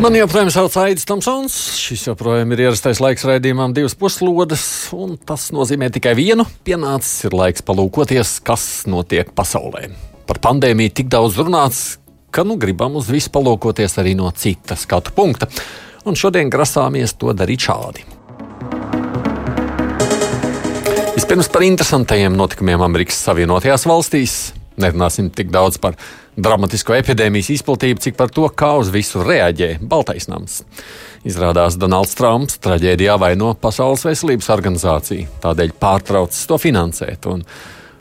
Man joprojām sauc Aits Tomsons. Šis joprojām ir ierastais laiks raidījumam, divas puslodes, un tas nozīmē tikai vienu. Pienācis ir laiks palūkoties, kas notiek pasaulē. Par pandēmiju tik daudz runāts, ka nu gribam uz visu palūkoties arī no cita skatu punkta. Un šodien grasāmies to darīt šādi. Vispirms par interesantajiem notikumiem Amerikas Savienotajās valstīs. Nerunāsim tik daudz par dramatisko epidēmijas izplatību, cik par to, kā uz visu reaģē Baltais nams. Izrādās, Donalds Trumps traģēdijā vaino Pasaules veselības organizāciju, tādēļ pārtraucis to finansēt.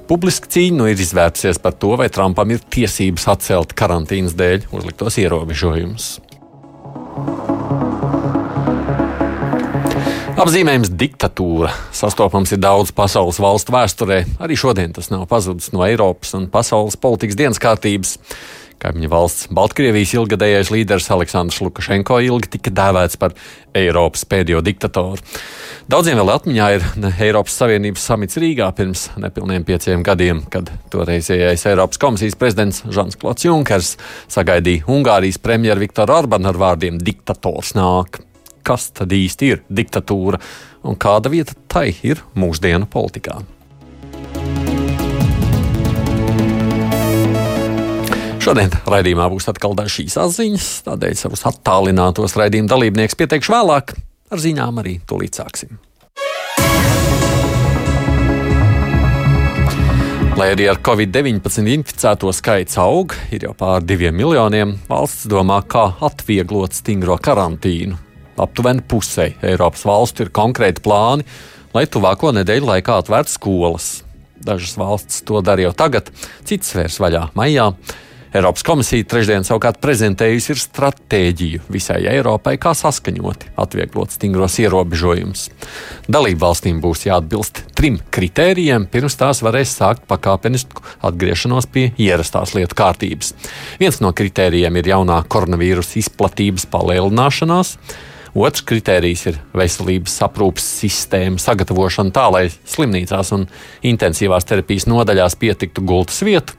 Publiski cīņa nu ir izvērtusies par to, vai Trumpam ir tiesības atcelt karantīnas dēļ uzliktos ierobežojumus. Apzīmējums diktatūra sastopams ir daudz pasaules valstu vēsturē. Arī šodien tas nav pazudis no Eiropas un pasaules politikas dienas kārtības. Kaimiņu valsts Baltkrievijas ilgadējais līderis Aleksandrs Lukašenko ilgi tika dēvēts par Eiropas pēdējo diktatoru. Daudziem vēl atmiņā ir Eiropas Savienības samits Rīgā pirms nepilniem pieciem gadiem, kad toreizējais Eiropas komisijas prezidents Žans Klots Junkers sagaidīja Ungārijas premjeru Viktoru Orbanu ar vārdiem diktators nāk kas tad īsti ir diktatūra un kāda vieta tai ir mūsdienu politikā. Šodien raidījumā būs atkal dažas atziņas, tādēļ savus attālinātos raidījuma dalībniekus pieteikšu vēlāk. Ar ziņām arī tūlīt sāksim. Lai arī ar covid-19 inficēto skaits aug, ir jau pār diviem miljoniem, valsts domā, kā atvieglot stingro karantīnu aptuveni pusē Eiropas valstu ir konkrēti plāni, lai tuvāko nedēļu laikā atvērtu skolas. Dažas valstis to dara jau tagad, citas vērs vaļā maijā. Eiropas komisija trešdien savukārt prezentējusi stratēģiju visai Eiropai, kā saskaņoti atvieglot stingros ierobežojumus. Dalību valstīm būs jāatbilst trim kritērijiem, pirms tās varēs sākt pakāpenisku atgriešanos pie ierastās lietu kārtības. Viens no kritērijiem ir jaunā koronavīrusa izplatības palielināšanās. Otrs kritērijs ir veselības aprūpas sistēma sagatavošana tā, lai slimnīcās un intensīvās terapijas nodaļās pietiktu gultas vietu.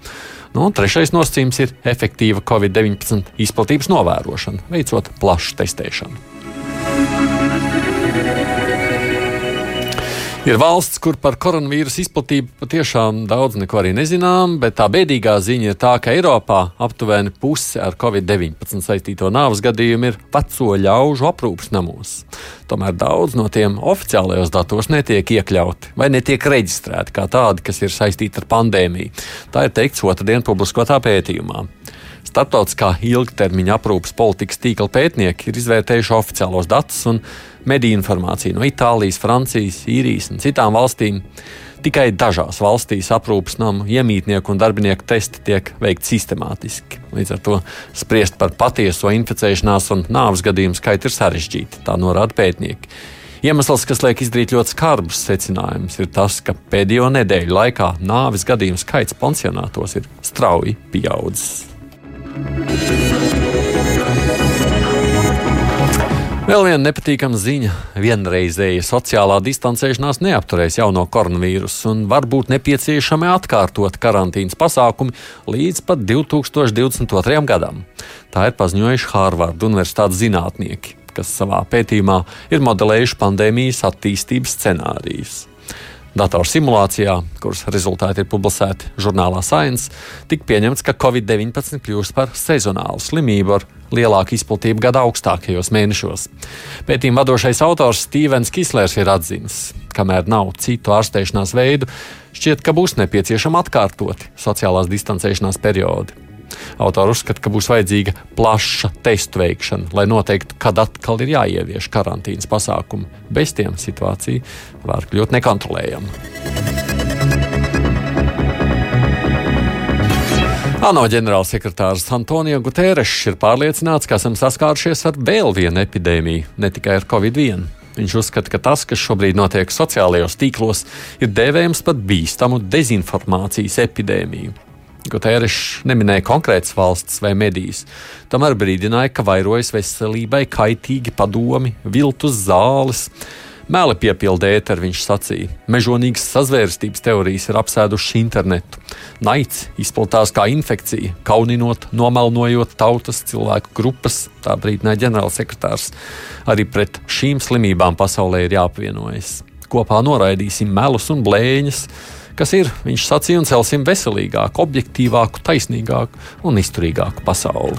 Nu, trešais nosacījums ir efektīva Covid-19 izplatības novērošana, veicot plašu testēšanu. Ir valsts, kur par koronavīrusu izplatību patiešām daudz neko arī nezinām, bet tā bēdīgā ziņa ir tā, ka Eiropā aptuveni puse ar covid-19 saistīto nāves gadījumu ir veco ļaužu aprūpas namos. Tomēr daudz no tiem oficiālajos datos netiek iekļauti vai netiek reģistrēti kā tādi, kas ir saistīti ar pandēmiju. Tā ir teikts otrdien publiskotā pētījumā. Startautiskā ilgtermiņa aprūpas politikas tīkla pētnieki ir izvērtējuši oficiālos datus un mediju informāciju no Itālijas, Francijas, Īrijas un citām valstīm. Tikai dažās valstīs aprūpas namu iemītnieku un darbinieku testi tiek veikti sistemātiski. Līdz ar to spriest par patieso inficēšanās un nāves gadījumu skaitu ir sarežģīti, tā norāda pētnieki. Iemesls, kas liek izdarīt ļoti skarbus secinājumus, ir tas, ka pēdējo nedēļu laikā nāves gadījumu skaits pansionātos ir strauji pieaudzis. Vēl viena nepatīkama ziņa. Vienreizēja sociālā distancēšanās neapturēs jauno koronavīrusu un var būt nepieciešami atkārtot karantīnas pasākumi līdz pat 2022. gadam. Tā ir paziņojuši Hārvarda Universitātes zinātnieki, kas savā pētījumā ir modelējuši pandēmijas attīstības scenārijus. Datorsimulācijā, kuras rezultāti ir publicēti žurnālā Science, tika pieņemts, ka Covid-19 kļūs par sezonālu slimību ar lielāku izplatību gada augstākajos mēnešos. Pētījuma vadošais autors Stevens Kislers ir atzīmis, kamēr nav citu ārstēšanās veidu, šķiet, ka būs nepieciešama atkārtoti sociālās distancēšanās periodi. Autori uzskata, ka būs vajadzīga plaša testu veikšana, lai noteiktu, kad atkal ir jāievieš karantīnas pasākumi. Bez tiem situācija var kļūt nekontrolējama. ANO ģenerālsekretārs Antonio Guterres ir pārliecināts, ka esam saskārušies ar vēl vienu epidēmiju, ne tikai ar Covid-1. Viņš uzskata, ka tas, kas šobrīd notiek sociālajos tīklos, ir dēvējams par bīstamu dezinformācijas epidēmiju. Gutērišs neminēja konkrētas valsts vai medijas, tomēr brīdināja, ka vairojas veselībai kaitīgi padomi, viltus zāles. Mēli piepildē ēteru, viņš sacīja. Mežonīgas sazvērstības teorijas ir apsēdušas internetu. Naids izplatās kā infekcija, kauninot, nomalnojot tautas cilvēku grupas, tā brīdināja ģenerālsekretārs. Arī pret šīm slimībām pasaulē ir jāapvienojas. Kopā noraidīsim melus un blēņas, kas ir, viņš sacīja, un celsim veselīgāku, objektīvāku, taisnīgāku un izturīgāku pasauli.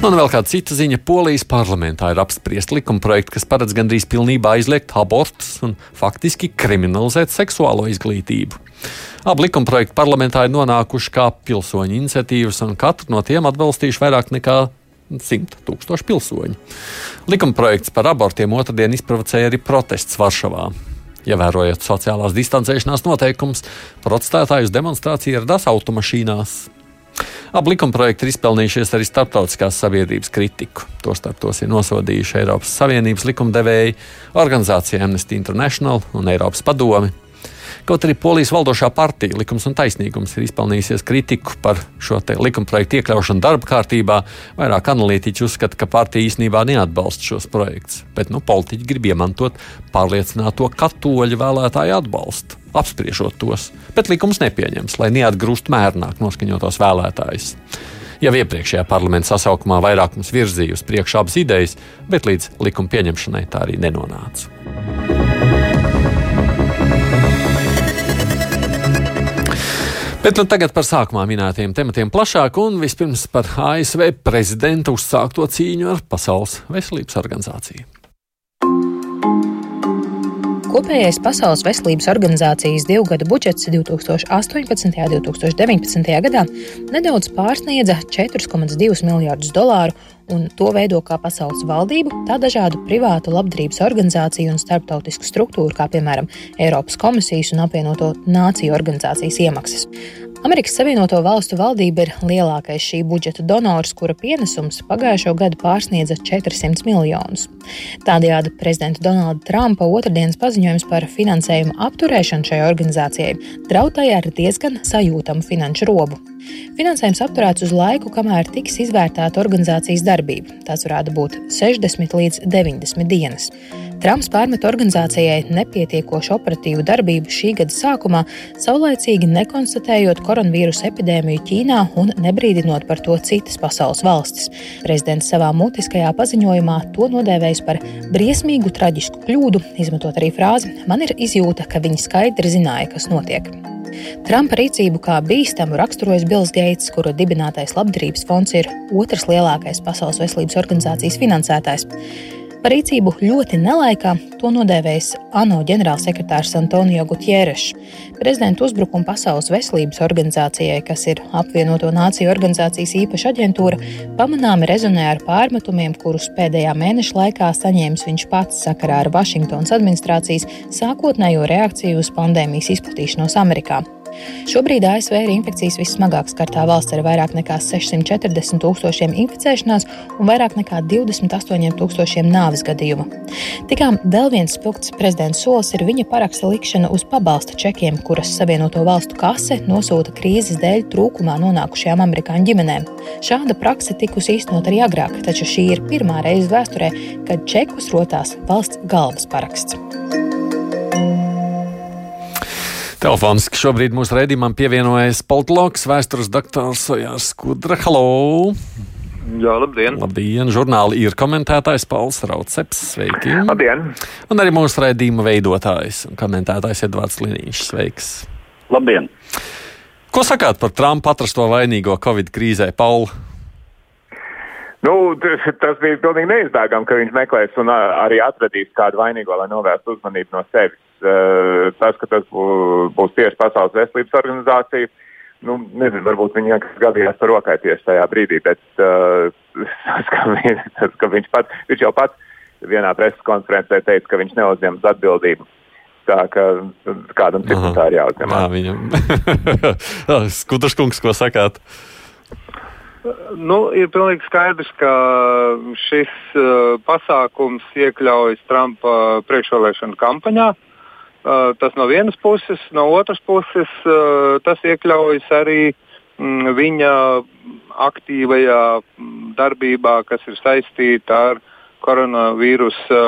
Nu, un vēl kāda cita ziņa. Polijas parlamentā ir apspriest likumprojektu, kas paredz gandrīz pilnībā aizliegt abortus un faktiski kriminalizēt seksuālo izglītību. Abi likumprojekti parlamentā ir nonākuši kā pilsoņu iniciatīvas, un katru no tiem atbalstījuši vairāk nekā 100 tūkstoši pilsoņu. Likumprojekts par abortiem otrdien izprovocēja arī protests Varšavā. Ievērojot sociālās distancēšanās noteikumus, protestētāji uz demonstrāciju ieradās automašīnās. Abi likumprojekti ir izpelnījušies arī starptautiskās sabiedrības kritiku. Tostarp tos ir nosodījuši Eiropas Savienības likumdevēji, organizācija Amnesty International un Eiropas Padome. Kaut arī Polijas valdošā partija Likums un taisnīgums ir izpelnījusies kritiku par šo likumprojektu iekļaušanu darba kārtībā, vairāk analītiķi uzskata, ka partija īstenībā neatbalsta šos projektus, bet nu, politiķi grib iemantot pārliecināto katoļu vēlētāju atbalstu, apspriežot tos, bet likums nepieņems, lai neatgrūst mērnāk noskaņotos vēlētājus. Jau iepriekšējā parlamenta sasaukumā vairākums virzīja uz priekšu abas idejas, bet līdz likuma pieņemšanai tā arī nenonāca. Bet nu, tagad par sākumā minētiem tematiem plašāk un vispirms par ASV prezidenta uzsākto cīņu ar Pasaules veselības organizāciju. Kopējais Pasaules veselības organizācijas divu gadu budžets 2018. un 2019. gadā nedaudz pārsniedza 4,2 miljardus dolāru, un to veido kā pasaules valdību, tā dažādu privātu labdarības organizāciju un starptautisku struktūru, kā piemēram Eiropas komisijas un apvienoto nāciju organizācijas iemaksas. Amerikas Savienoto Valstu valdība ir lielākais šī budžeta donors, kura pienesums pagājušo gadu pārsniedza 400 miljonus. Tādējādi prezidenta Donalda Trumpa otrdienas paziņojums par finansējumu apturēšanu šai organizācijai draudēja ar diezgan sajūtamu finanšu robu. Finansējums apturēts uz laiku, kamēr tiks izvērtēta organizācijas darbība. Tas varētu būt 60 līdz 90 dienas. Trumps pārmet organizācijai nepietiekošu operatīvu darbību šī gada sākumā, saulaicīgi nekonstatējot koronavīrusa epidēmiju Ķīnā un nebrīdinot par to citas pasaules valstis. Prezidents savā mutiskajā paziņojumā to nodēvējis par briesmīgu traģisku kļūdu, izmetot arī frāzi: Man ir izjūta, ka viņi skaidri zināja, kas notiek. Trumpa rīcību kā bīstamu raksturojas Bills Gates, kura dibinātais labdarības fonds ir otrs lielākais Pasaules veselības organizācijas finansētājs. Par rīcību ļoti nelaikā to nodēvējis ANO ģenerālsekretārs Antonio Gutierrešs. Prezidenta uzbrukuma Pasaules veselības organizācijai, kas ir apvienoto nāciju organizācijas īpaša aģentūra, pamanāmi rezonē ar pārmetumiem, kurus pēdējā mēneša laikā saņēmis viņš pats sakarā ar Vašingtonas administrācijas sākotnējo reakciju uz pandēmijas izplatīšanos Amerikā. Šobrīd ASV ir infekcijas vissmagāk skartā valsts ar vairāk nekā 640 tūkstošiem inficēšanās un vairāk nekā 28 tūkstošiem nāves gadījumu. Tikām vēl viens spilgts prezidents solis ir viņa paraksta likšana uz pabalsta čekiem, kuras Savienoto valstu kase nosūta krīzes dēļ trūkumā nonākušajām amerikāņu ģimenēm. Šāda praksa tikusi īstenot arī agrāk, taču šī ir pirmā reize vēsturē, kad čekus rotās valsts galvas paraksts. Telefoniski šobrīd mūsu raidījumam pievienojas politologs, vēstures doktors Ojārs Skudra. Halo! Jā, labdien! Labdien! Žurnāli ir komentētājs Pauls Rauceps. Sveiki! Labdien! Un arī mūsu raidījuma veidotājs un komentētājs Edvards Liniņš. Sveiks! Labdien! Ko sakāt par Trumpa atrasto vainīgo Covid krīzē, Pauli? Nu, tas bija pilnīgi neizbēgami, ka viņš meklēs un arī atradīs kādu vainīgo, lai novērstu uzmanību no sevis. Eh, tas, ka tas būs tieši Pasaules veselības organizācija, nu, nezinu, varbūt viņi gadījās par rokai tieši tajā brīdī, bet uh, tas, ka, viņš, tas, ka viņš, pats, viņš jau pats vienā preses konferencē teica, ka viņš neuzņems atbildību. Tā kā kādam citam tā ir jāuzņem. Jā, viņam. Skudraškungs, ko sakāt? Nu, ir pilnīgi skaidrs, ka šis uh, pasākums iekļaujas Trumpa priekšvēlēšanu kampaņā. Uh, tas no vienas puses, no otras puses tas iekļaujas arī mm, viņa aktīvajā mm, darbībā, kas ir saistīta ar koronavīrusa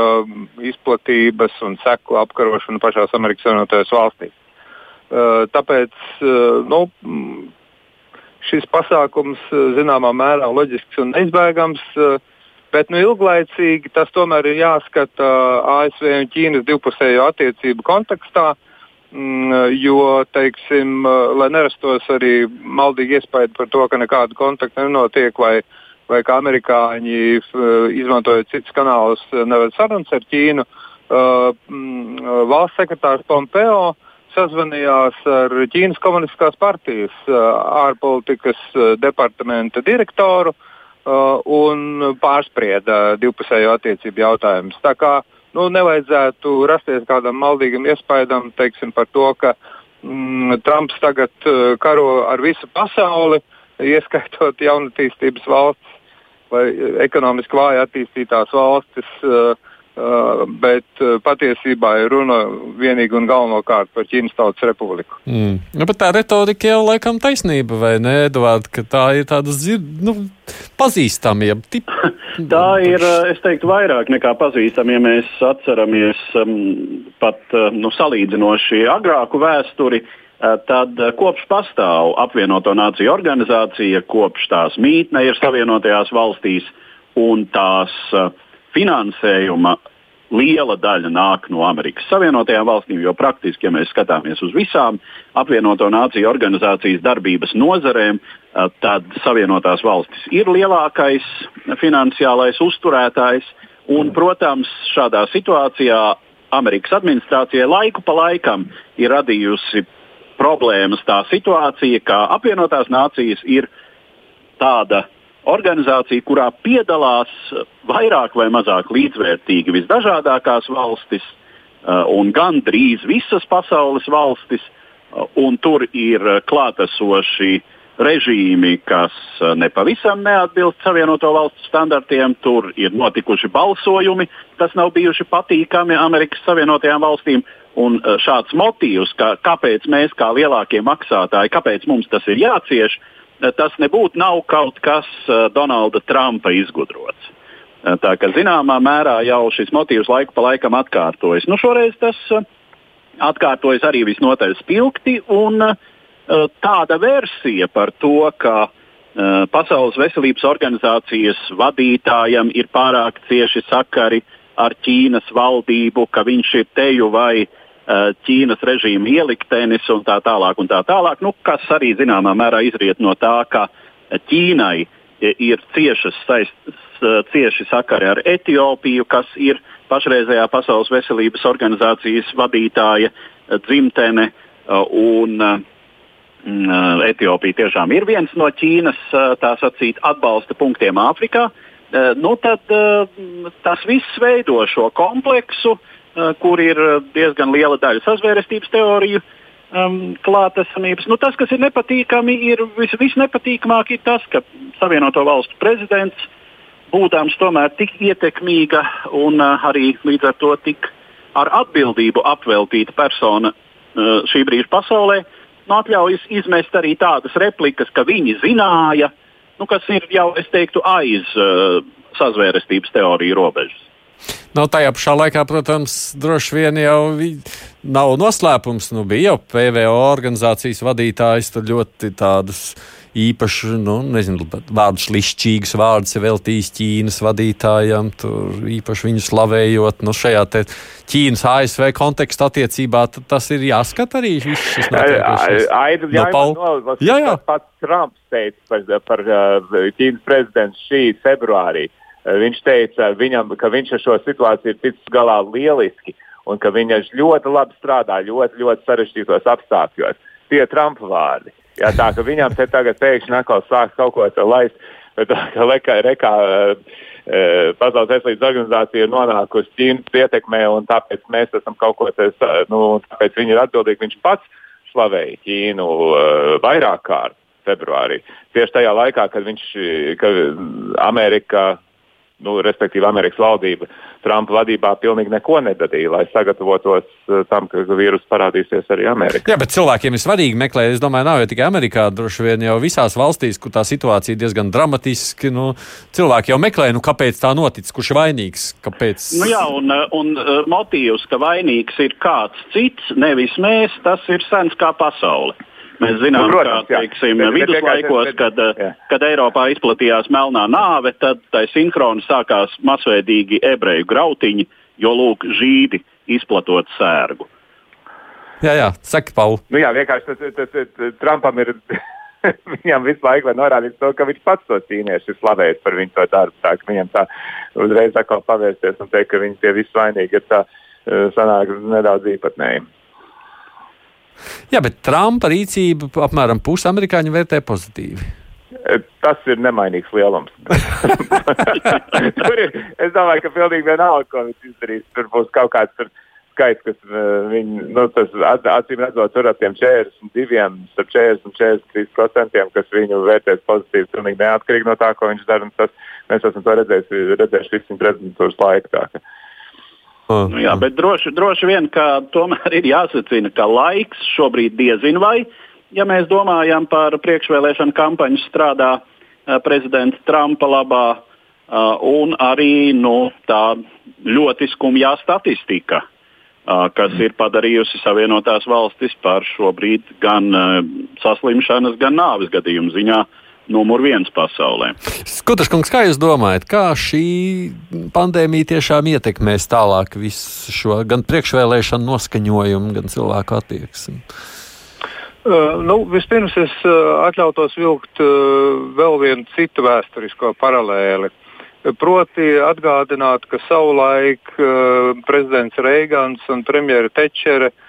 izplatības un seku apkarošanu pašās Amerikas Savienotajās valstīs. Tāpēc nu, mm, šis pasākums zināmā mērā loģisks un neizbēgams. Uh, Bet nu, ilglaicīgi tas tomēr ir jāskata ASV un Ķīnas divpusējo attiecību kontekstā. Mm, jo, teiksim, lai nerastos arī maldīgi iespēja par to, ka nekāda kontakta nenotiek, vai, vai ka amerikāņi, izmantojot citus kanālus, neved sarunas ar Ķīnu, mm, valsts sekretārs Pompeo sazvanījās ar Ķīnas komunistiskās partijas ārpolitikas departamenta direktoru uh, Uh, un pārsprieda divpusējo attiecību jautājumus. Tā kā nu, nevajadzētu rasties kādam maldīgam iespaidam teiksim, par to, ka mm, Trumps tagad uh, karo ar visu pasauli, ieskaitot jaunatīstības valstis vai ekonomiski vāji attīstītās valstis. Uh, Uh, bet uh, patiesībā ir runa vienīgi un galvenokārt par Ķīnas Tautas Republiku. Mm. Nu, bet tā retorika jau laikam taisnība, vai ne, Eduard, ka tā ir tāda nu, pazīstama. Ja tip... tā ir, uh, es teiktu, vairāk nekā pazīstama, ja mēs atceramies um, pat uh, nu, salīdzinoši agrāku vēsturi. Uh, tad kopš pastāv apvienoto nāciju organizācija, kopš tās mītne ir Savienotajās valstīs un tās uh, finansējuma liela daļa nāk no Amerikas Savienotajām valstīm, jo praktiski, ja mēs skatāmies uz visām apvienoto nāciju organizācijas darbības nozarēm, eh, tad Savienotās valstis ir lielākais finansiālais uzturētājs. Un, protams, šādā situācijā Amerikas administrācijai laiku pa laikam ir radījusi problēmas tā situācija, ka apvienotās nācijas ir tāda organizācija, kurā piedalās vairāk vai mazāk līdzvērtīgi visdažādākās valstis uh, un gandrīz visas pasaules valstis. Un tur ir klātesoši režīmi, kas nepavisam neatbilst Savienoto Valstu standartiem. Tur ir notikuši balsojumi, kas nav bijuši patīkami Amerikas Savienotajām valstīm. Un šāds motīvs, ka, kāpēc mēs kā lielākie maksātāji, kāpēc mums tas ir jācieš, uh, tas nebūtu nav kaut kas uh, Donalda Trumpa izgudrots. Uh, tā kā zināmā mērā jau šis motīvs laiku pa laikam atkārtojas. Nu, šoreiz tas atkārtojas arī visnotaļ spilgti, un tāda versija par to, ka Pasaules veselības organizācijas vadītājam ir pārāk cieši sakari ar Ķīnas valdību, ka viņš ir teju vai uh, Eh, Ķīnas režīma ieliktenis un tā tālāk. Un tā tālāk nu, kas arī zināmā mērā izriet no tā, ka Ķīnai ir ciešas saist, cieši sakari ar Etiopiju, kas ir pašreizējā Pasaules veselības organizācijas vadītāja dzimtene. Un, Etiopija tiešām ir viens no Ķīnas sacīt, atbalsta punktiem Āfrikā. Nu, tad tas viss veido šo kompleksu, uh, kur ir eh, diezgan liela daļa sazvērestības teoriju um, klātesamības. Nu, tas, kas ir nepatīkami, ir vis, visnepatīkamāk ir tas, ka Savienoto valstu prezidents, būdams tomēr tik ietekmīga un uh, arī līdz ar to tik ar atbildību apveltīta persona uh, šī brīža pasaulē, nu, atļaujas izmest arī tādas replikas, ka viņi zināja, nu, kas ir jau, es teiktu, aiz uh, sazvērestības teoriju robežas. Nu, tajā pašā laikā, protams, droši vien jau nav noslēpums. Nu, bija jau PVO organizācijas vadītājs, tad ļoti tādus īpaši, nu, nezinu, vārdus lišķīgus vārdus veltījis Ķīnas vadītājam, tur īpaši viņu slavējot. Nu, šajā Ķīnas ASV konteksta attiecībā tas ir jāskat arī viss šis notiekušais. No Paul... Jā, jā. Pats Trumps teica par, par Ķīnas prezidents šī februārī. Uh, viņš teica, viņam, ka viņš ar šo situāciju ir ticis galā lieliski un ka viņš ļoti labi strādā ļoti, ļoti sarežģītos apstākļos. Tie ir Trumpa vārdi. Jā, tā ka viņam te tagad pēkšņi atkal sāks kaut ko laist, bet kā lekā, rekā, e, Pasaules veselības organizācija ir nonākusi Ķīnas ietekmē un tāpēc mēs esam kaut ko tādu, nu, tāpēc viņi ir atbildīgi. Viņš pats slavēja Ķīnu e, vairāk kārt februārī. Tieši tajā laikā, kad viņš, kad Amerika nu, respektīvi Amerikas valdība Trumpa vadībā pilnīgi neko nedarīja, lai sagatavotos uh, tam, ka vīrus parādīsies arī Amerikā. Jā, bet cilvēkiem ir svarīgi meklēt. Es domāju, nav jau tikai Amerikā, droši vien jau visās valstīs, kur tā situācija diezgan dramatiski. Nu, cilvēki jau meklē, nu, kāpēc tā noticis, kurš ir vainīgs. Kāpēc... Nu jā, un, un motīvs, ka vainīgs ir kāds cits, nevis mēs, tas ir sens kā pasaule. Mēs zinām, nu, protams, ka teiksim, bet, viduslaikos, bet, kad, jā. kad Eiropā izplatījās melnā nāve, tad tai sinhroni sākās masveidīgi ebreju grautiņi, jo lūk, žīdi izplatot sērgu. Jā, jā, saka, Pauli. Nu jā, vienkārši tas, tas, tas Trumpam ir. viņam visu laiku var norādīt to, ka viņš pats to cīnījās, ir slavējis par viņu to darbu. Tā, viņam tā uzreiz atkal pavērsties un teikt, ka viņi tie visi vainīgi ir tā sanāk nedaudz īpatnēji. Jā, bet Trumpa rīcību apmēram pusi amerikāņu vērtē pozitīvi. E, tas ir nemainīgs lielums. ir, es domāju, ka pilnīgi vienalga, ko viņš izdarīs. Tur būs kaut kāds tur skaits, kas uh, viņi, nu, acīm redzot, tur tiem 42, starp 40 un 43 procentiem, kas viņu vērtēs pozitīvi, pilnīgi neatkarīgi no tā, ko viņš dara. Tas, mēs esam to redzējuši, redzējuši visu viņa prezidentūras laiku. Uh, nu, jā, bet droši, droši vien, ka tomēr ir jāsacina, ka laiks šobrīd diezin vai, ja mēs domājam par priekšvēlēšanu kampaņu, strādā uh, prezidenta Trumpa labā, uh, un arī nu, tā ļoti skumjā statistika, uh, kas ir padarījusi Savienotās valstis par šobrīd gan saslimšanas, gan nāves gadījumu ziņā uh, numur viens pasaulē. Skutaškungs, kā jūs domājat, kā šī pandēmija tiešām ietekmēs tālāk visu šo gan priekšvēlēšanu noskaņojumu, gan cilvēku attieksmi? Uh, nu, vispirms es uh, atļautos vilkt uh, vēl vienu citu vēsturisko paralēli. Proti atgādināt, ka savulaik uh, prezidents Reigans un premjera Tečere uh,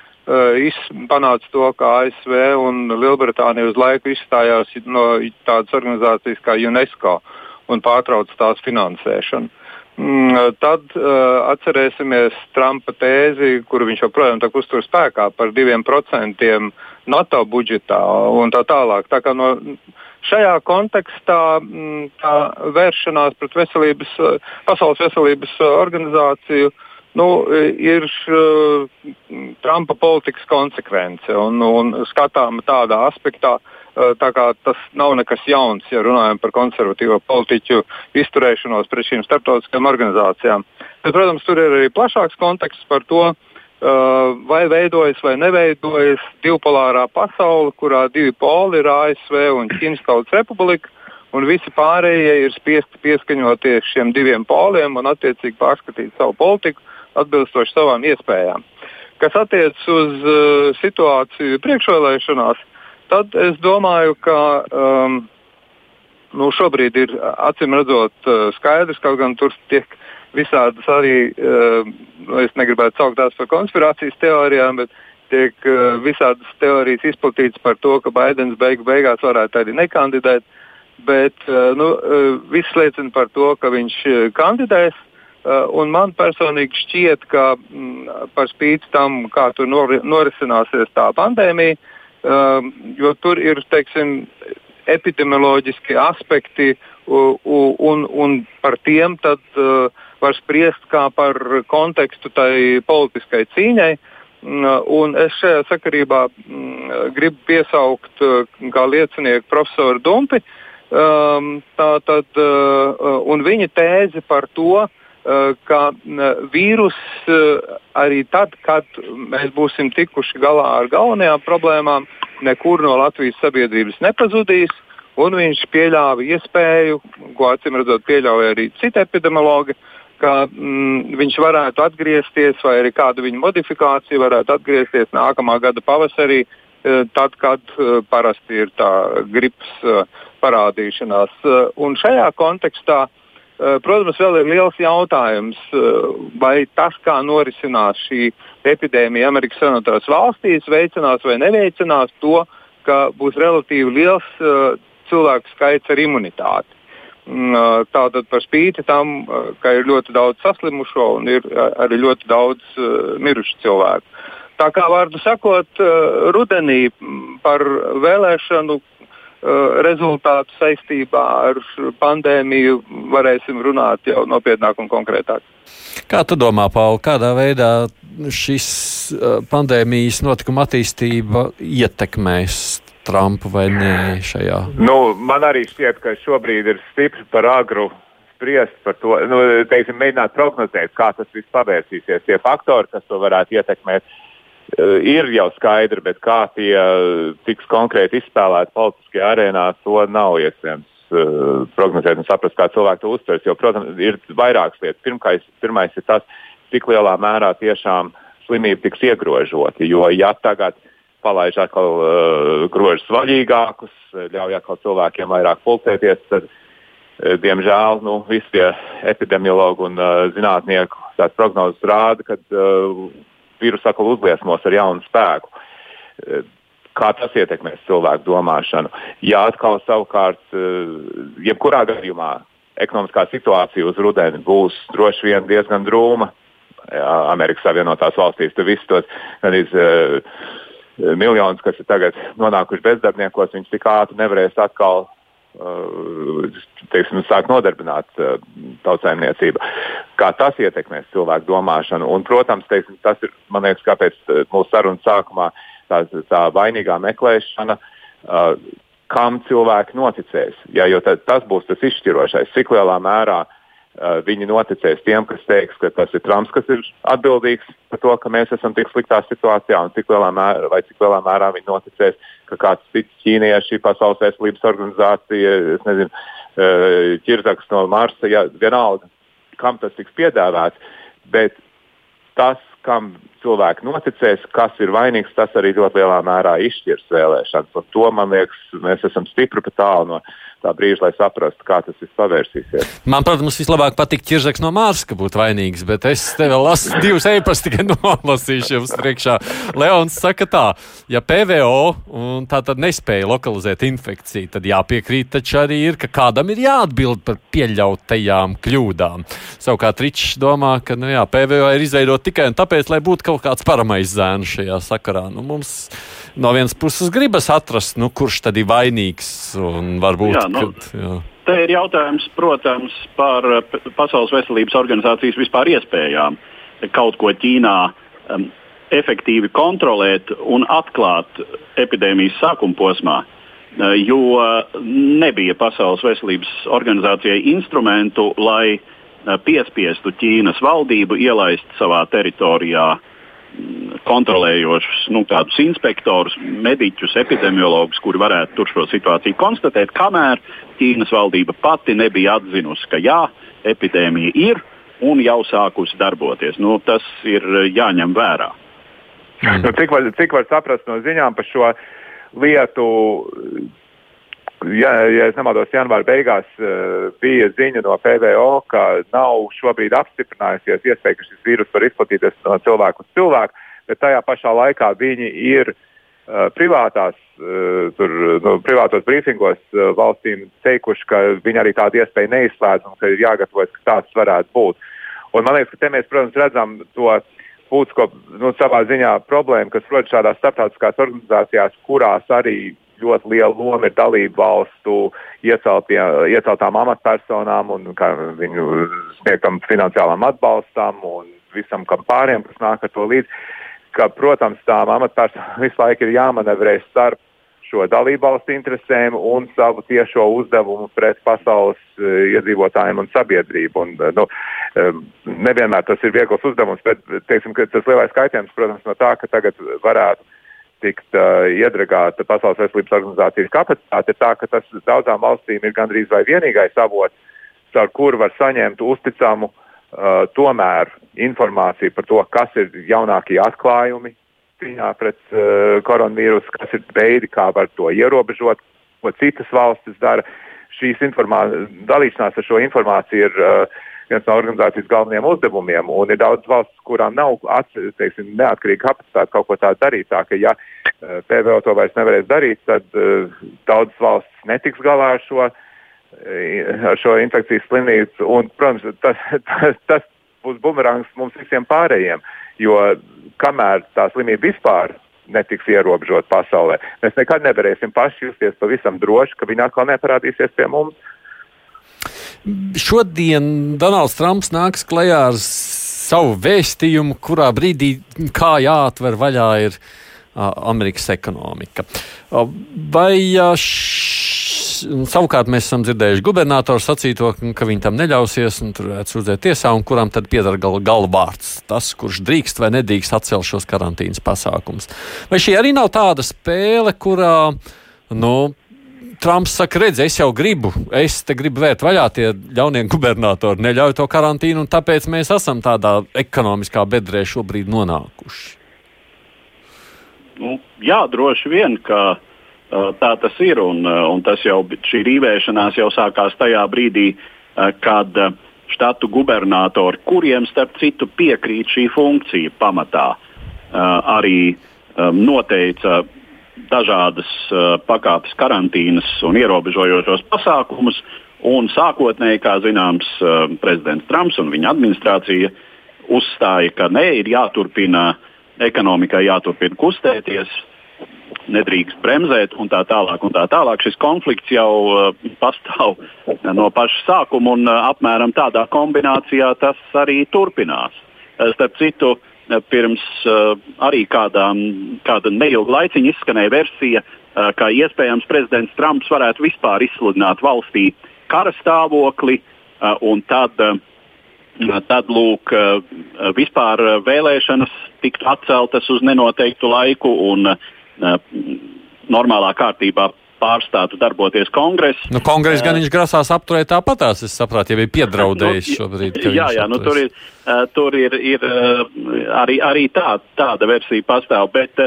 panāca to, ka ASV un Lielbritānija uz laiku izstājās no tādas organizācijas kā UNESCO un pārtrauca tās finansēšanu. Mm, tad uh, atcerēsimies Trumpa tēzi, kuru viņš joprojām uztur spēkā par diviem procentiem NATO budžetā un tā tālāk. Tā kā no šajā kontekstā mm, tā vēršanās pret veselības, Pasaules veselības organizāciju uh, nu, ir uh, Trumpa politikas konsekvence un, un skatām tādā aspektā. Uh, tā kā tas nav nekas jauns, ja runājam par konservatīvo politiķu izturēšanos pret šīm starptautiskajām organizācijām. Bet, protams, tur ir arī plašāks konteksts par to, uh, vai veidojas vai neveidojas divpolārā pasaule, kurā divi poli ir ASV un Ķīnas Tautas Republika un visi pārējie ir spiesti pieskaņoties šiem diviem poliem un attiecīgi pārskatīt savu politiku atbilstoši savām iespējām. Kas attiecas uz uh, situāciju priekšvēlēšanās, tad es domāju, ka um, nu, šobrīd ir acīm redzot uh, skaidrs, kaut gan tur tiek visādas arī, uh, es negribētu saukt tās par konspirācijas teorijām, bet tiek uh, visādas teorijas izplatītas par to, ka Baidens beigu beigās varētu arī nekandidēt. Bet nu, viss liecina par to, ka viņš kandidēs. Uh, un man personīgi šķiet, ka m, mm, par spīti tam, kā tur nori, norisināsies tā pandēmija, uh, jo tur ir teiksim, epidemioloģiski aspekti, uh, un, un par tiem tad, uh, var spriest kā par kontekstu tai politiskai cīņai. Un es šajā sakarībā mm, gribu piesaukt kā liecinieku profesoru Dumpi. Um, tā, tad, uh, un viņa tēze par to, uh, Eh, ka vīrus eh, arī tad, kad mēs būsim tikuši galā ar galvenajām problēmām, nekur no Latvijas sabiedrības nepazudīs. Un viņš pieļāva iespēju, ko acīm redzot, pieļauja arī citi epidemiologi, ka mm, viņš varētu atgriezties, vai arī kādu viņa modifikāciju varētu atgriezties nākamā gada pavasarī, eh, tad, kad parasti ir tā gripas parādīšanās. Un šajā kontekstā uh, Eh, protams, vēl ir liels jautājums, eh, vai tas, kā norisinās šī epidēmija Amerikas Savienotās valstīs, veicinās vai neveicinās to, ka būs relatīvi liels uh, cilvēku skaits ar imunitāti. Uh, tātad par spīti tam, ka ir ļoti daudz saslimušo un ir arī ļoti daudz mirušu cilvēku. Tā kā vārdu sakot, rudenī par vēlēšanu rezultātu saistībā ar pandēmiju varēsim runāt jau nopietnāk un konkrētāk. Kā tu domā, Pauli, kādā veidā šis pandēmijas notikuma attīstība ietekmēs Trumpu vai nē šajā? Nu, man arī šķiet, ka šobrīd ir stipri par agru spriest par to, nu, teiksim, mēģināt prognozēt, kā tas viss pavērsīsies. Tie faktori, kas to varētu ietekmēt, ir jau skaidri, bet kā tie tiks konkrēti izspēlēti politiskajā arēnā, to nav iespējams uh, prognozēt un saprast, kā cilvēki to uztvers. Jo, protams, ir vairākas lietas. Pirmkais, pirmais ir tas, cik lielā mērā tiešām slimība tiks iegrožota. Jo, ja tagad palaiž atkal uh, grožus vaļīgākus, ļauj atkal cilvēkiem vairāk pulcēties, tad, uh, diemžēl, nu, visi tie epidemiologi un uh, zinātnieki tās prognozes rāda, ka uh, vīrusu atkal uzliesmos ar jaunu spēku. Uh, kā tas ietekmēs cilvēku domāšanu? Ja atkal savukārt, uh, jebkurā gadījumā, ekonomiskā situācija uz rudeni būs droši vien diezgan drūma. Amerikas Savienotās valstīs tur visus tos gandrīz uh, miljonus, kas ir tagad nonākuši bezdarbniekos, viņus tik ātri nevarēs atkal teiksim, sākt nodarbināt uh, tautsājumniecību. Kā tas ietekmēs cilvēku domāšanu. Un, protams, teiksim, tas ir liekas, kāpēc uh, mūsu sarunas sākumā tā, tā vainīgā meklēšana. Uh, kam cilvēki noticēs? Ja, jo tas būs tas izšķirošais, cik lielā mērā uh, Uh, viņi noticēs tiem, kas teiks, ka tas ir Trumps, kas ir atbildīgs par to, ka mēs esam tik sliktā situācijā, un cik lielā mērā, vai cik lielā mērā viņi noticēs, ka kāds cits ķīnieši, Pasaules veselības organizācija, nezinu, uh, ķirzaks no Marsa, ja, vienalga, kam tas tiks piedāvāts. Bet tas, kam cilvēki noticēs, kas ir vainīgs, tas arī ļoti lielā mērā izšķirs vēlēšanas. Un to, man liekas, mēs esam stipri pat tālu no tā brīža, lai saprastu, kā tas viss pavērsīsies. Man, protams, vislabāk patīk ķirzaks no Mārsa, ka būtu vainīgs, bet es te vēl lasu divus e-pastus, tikai nolasīšu jums priekšā. Leons saka tā, ja PVO tā tad nespēja lokalizēt infekciju, tad jāpiekrīt taču arī ir, ka kādam ir jāatbild par pieļautajām kļūdām. Savukārt Ričs domā, ka nu, jā, PVO ir izveidota tikai un tāpēc, lai būtu kaut kāds paramais zēns šajā sakarā. Nu, mums no vienas puses gribas atrast, nu, kurš tad ir vainīgs un varbūt. Jā, nu, kad, jā. Te ir jautājums, protams, par Pasaules veselības organizācijas vispār iespējām kaut ko Ķīnā um, efektīvi kontrolēt un atklāt epidēmijas sākuma posmā. Uh, jo nebija Pasaules veselības organizācijai instrumentu, lai uh, piespiestu Ķīnas valdību ielaist savā teritorijā uh, kontrolējošus nu, tādus inspektorus, mediķus, epidemiologus, kuri varētu tur šo situāciju konstatēt, kamēr Ķīnas valdība pati nebija atzinusi, ka jā, epidēmija ir un jau sākusi darboties. Nu, tas ir jāņem vērā. Nu, cik, var, cik var saprast no ziņām par šo lietu? Ja, ja es nemaldos, janvāra beigās uh, bija ziņa no PVO, ka nav šobrīd apstiprinājusies iespēja, ka šis vīrus var izplatīties no cilvēka uz cilvēku, bet tajā pašā laikā viņi ir uh, privātās, uh, tur, nu, privātos brīfingos uh, valstīm teikuši, ka viņi arī tādu iespēju neizslēdz un ka ir jāgatavojas, ka tāds varētu būt. Un man liekas, ka te mēs, protams, redzam to būtisko nu, savā ziņā problēmu, kas rodas šādās starptautiskās organizācijās, kurās arī ļoti liela loma ir dalību valstu ieceltām amatpersonām un viņu sniegtam finansiālam atbalstam un visam kam pāriem, kas nāk ar to līdzi. Ka, protams, tām amatpersonām visu laiku ir jāmanevrē starp šo dalībvalstu interesēm un savu tiešo uzdevumu pret pasaules uh, iedzīvotājiem un sabiedrību. Un, uh, nu, um, nevienmēr tas ir viegls uzdevums, bet teiksim, tas lielais kaitējums, protams, no tā, ka tagad varētu tikt uh, iedragāta Pasaules veselības organizācijas kapacitāte, ir tā, ka tas daudzām valstīm ir gandrīz vai vienīgais avots, ar kuru var saņemt uzticamu uh, tomēr informāciju par to, kas ir jaunākie atklājumi cīņā pret uh, koronavīrusu, kas ir veidi, kā var to ierobežot, ko citas valstis dara. Šīs dalīšanās ar šo informāciju ir uh, viens no organizācijas galvenajiem uzdevumiem. Un ir daudz valsts, kurām nav teiksim, neatkarīga kapacitāte kaut ko tādu darīt. Tā, ka, ja eh, PVO to vairs nevarēs darīt, tad uh, daudzas valsts netiks galā ar šo, eh, ar šo infekcijas slimnīcu. Un, protams, tas, tas, tas būs bumerangs mums visiem pārējiem. Jo kamēr tā slimība vispār netiks ierobežot pasaulē. Mēs nekad nevarēsim paši justies pavisam droši, ka viņi atkal neparādīsies pie mums. Šodien Donalds Trumps nāks klajā ar savu vēstījumu, kurā brīdī kā jāatver vaļā ir Amerikas ekonomika. Vai š, savukārt mēs esam dzirdējuši gubernatoru sacīto, ka viņi tam neļausies, un tur varētu sūdzēt tiesā, un kuram tad pieder gal, galvārds, tas, kurš drīkst vai nedrīkst atcelt šos karantīnas pasākumus. Vai šī arī nav tāda spēle, kurā, nu, Trumps saka, redz, es jau gribu, es te gribu vērt vaļā tie ļaunie gubernatori, neļauj to karantīnu, un tāpēc mēs esam tādā ekonomiskā bedrē šobrīd nonākuši. Nu, jā, droši vien, ka uh, tā tas ir. Un, un tas jau šī rīvēšanās jau sākās tajā brīdī, uh, kad uh, štatu gubernatori, kuriem starp citu piekrīt šī funkcija pamatā, arī um, noteica dažādas uh, pakāpes karantīnas un ierobežojošos pasākumus. Un sākotnēji, kā zināms, uh, prezidents Trumps un viņa administrācija uzstāja, ka nē, ir jāturpina ekonomikai jāturpina kustēties, nedrīkst bremzēt un tā tālāk. Un tā tālāk. Šis konflikts jau uh, pastāv no paša sākuma un apmēram tādā kombinācijā tas arī turpinās. Starp citu, uh, pirms uh, arī kādām, kāda neilga laiciņa izskanēja versija, uh, ka iespējams prezidents Trumps varētu vispār izsludināt valstī kara stāvokli un tad tad lūk, vispār vēlēšanas tiktu atceltas uz nenoteiktu laiku un normālā kārtībā pārstātu darboties kongress. Nu, kongress gan viņš grasās apturēt tāpatās, es saprotu, jau ir piedraudējis nu, šobrīd. Jā, jā, nu, tur ir, tur ir, ir arī, arī tā, tāda versija pastāv, bet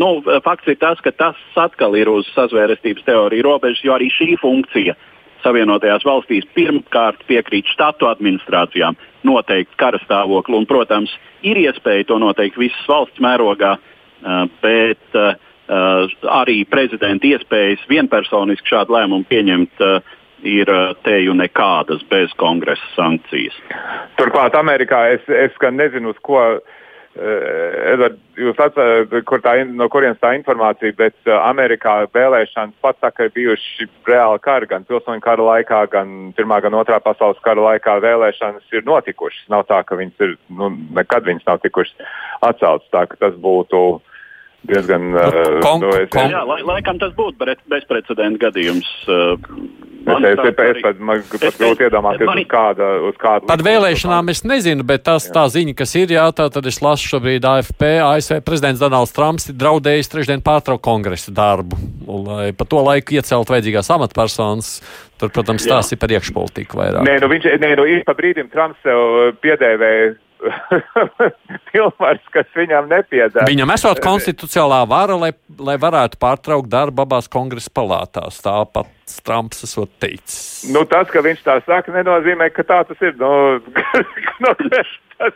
nu, fakts ir tas, ka tas atkal ir uz sazvērestības teoriju robežas, jo arī šī funkcija uh, Savienotajās valstīs pirmkārt piekrīt štatu administrācijām noteikt karastāvokli, un, protams, ir iespēja to noteikt visas valsts mērogā, bet arī prezidenta iespējas vienpersoniski šādu lēmumu pieņemt ir teju nekādas bez kongresa sankcijas. Turklāt Amerikā es, es gan nezinu, uz ko Eh, Edvard, jūs atcerat, kur tā, no kurienes tā informācija, bet Amerikā vēlēšanas pats saka, ir bijuši reāli kari, gan pilsoņu kara laikā, gan Pirmā, gan Otrā pasaules kara laikā vēlēšanas ir notikušas. Nav tā, ka viņas ir, nu, nekad viņas nav tikušas atceltas, tā tas būtu. Uh, kon, nu, es, kon, jā, lai, laikam tas būtu bezprecedenta gadījums. Uh, Man es, es, pat, man pat grūti iedomāties, mani... uz kāda. Uz kāda Par vēlēšanām es nezinu, bet tas, tā ziņa, kas ir, jā, tā tad es lasu šobrīd AFP, ASV prezidents Donalds Trumps ir draudējis trešdien pārtraukt kongresa darbu, lai pa to laiku iecelt vajadzīgās amatpersonas. Tur, protams, tās ir par iekšpolitiku vairāk. Nē, nu viņš, nē, nu pa brīdim Trumps sev piedēvēja pilnvars, kas viņam nepiedara. Viņam esot konstitucionālā vara, lai, lai varētu pārtraukt darbu abās kongresa palātās. Tāpat Trumps esot teicis. Nu, tas, ka viņš tā saka, nenozīmē, ka tā tas ir. Nu, nu, tas,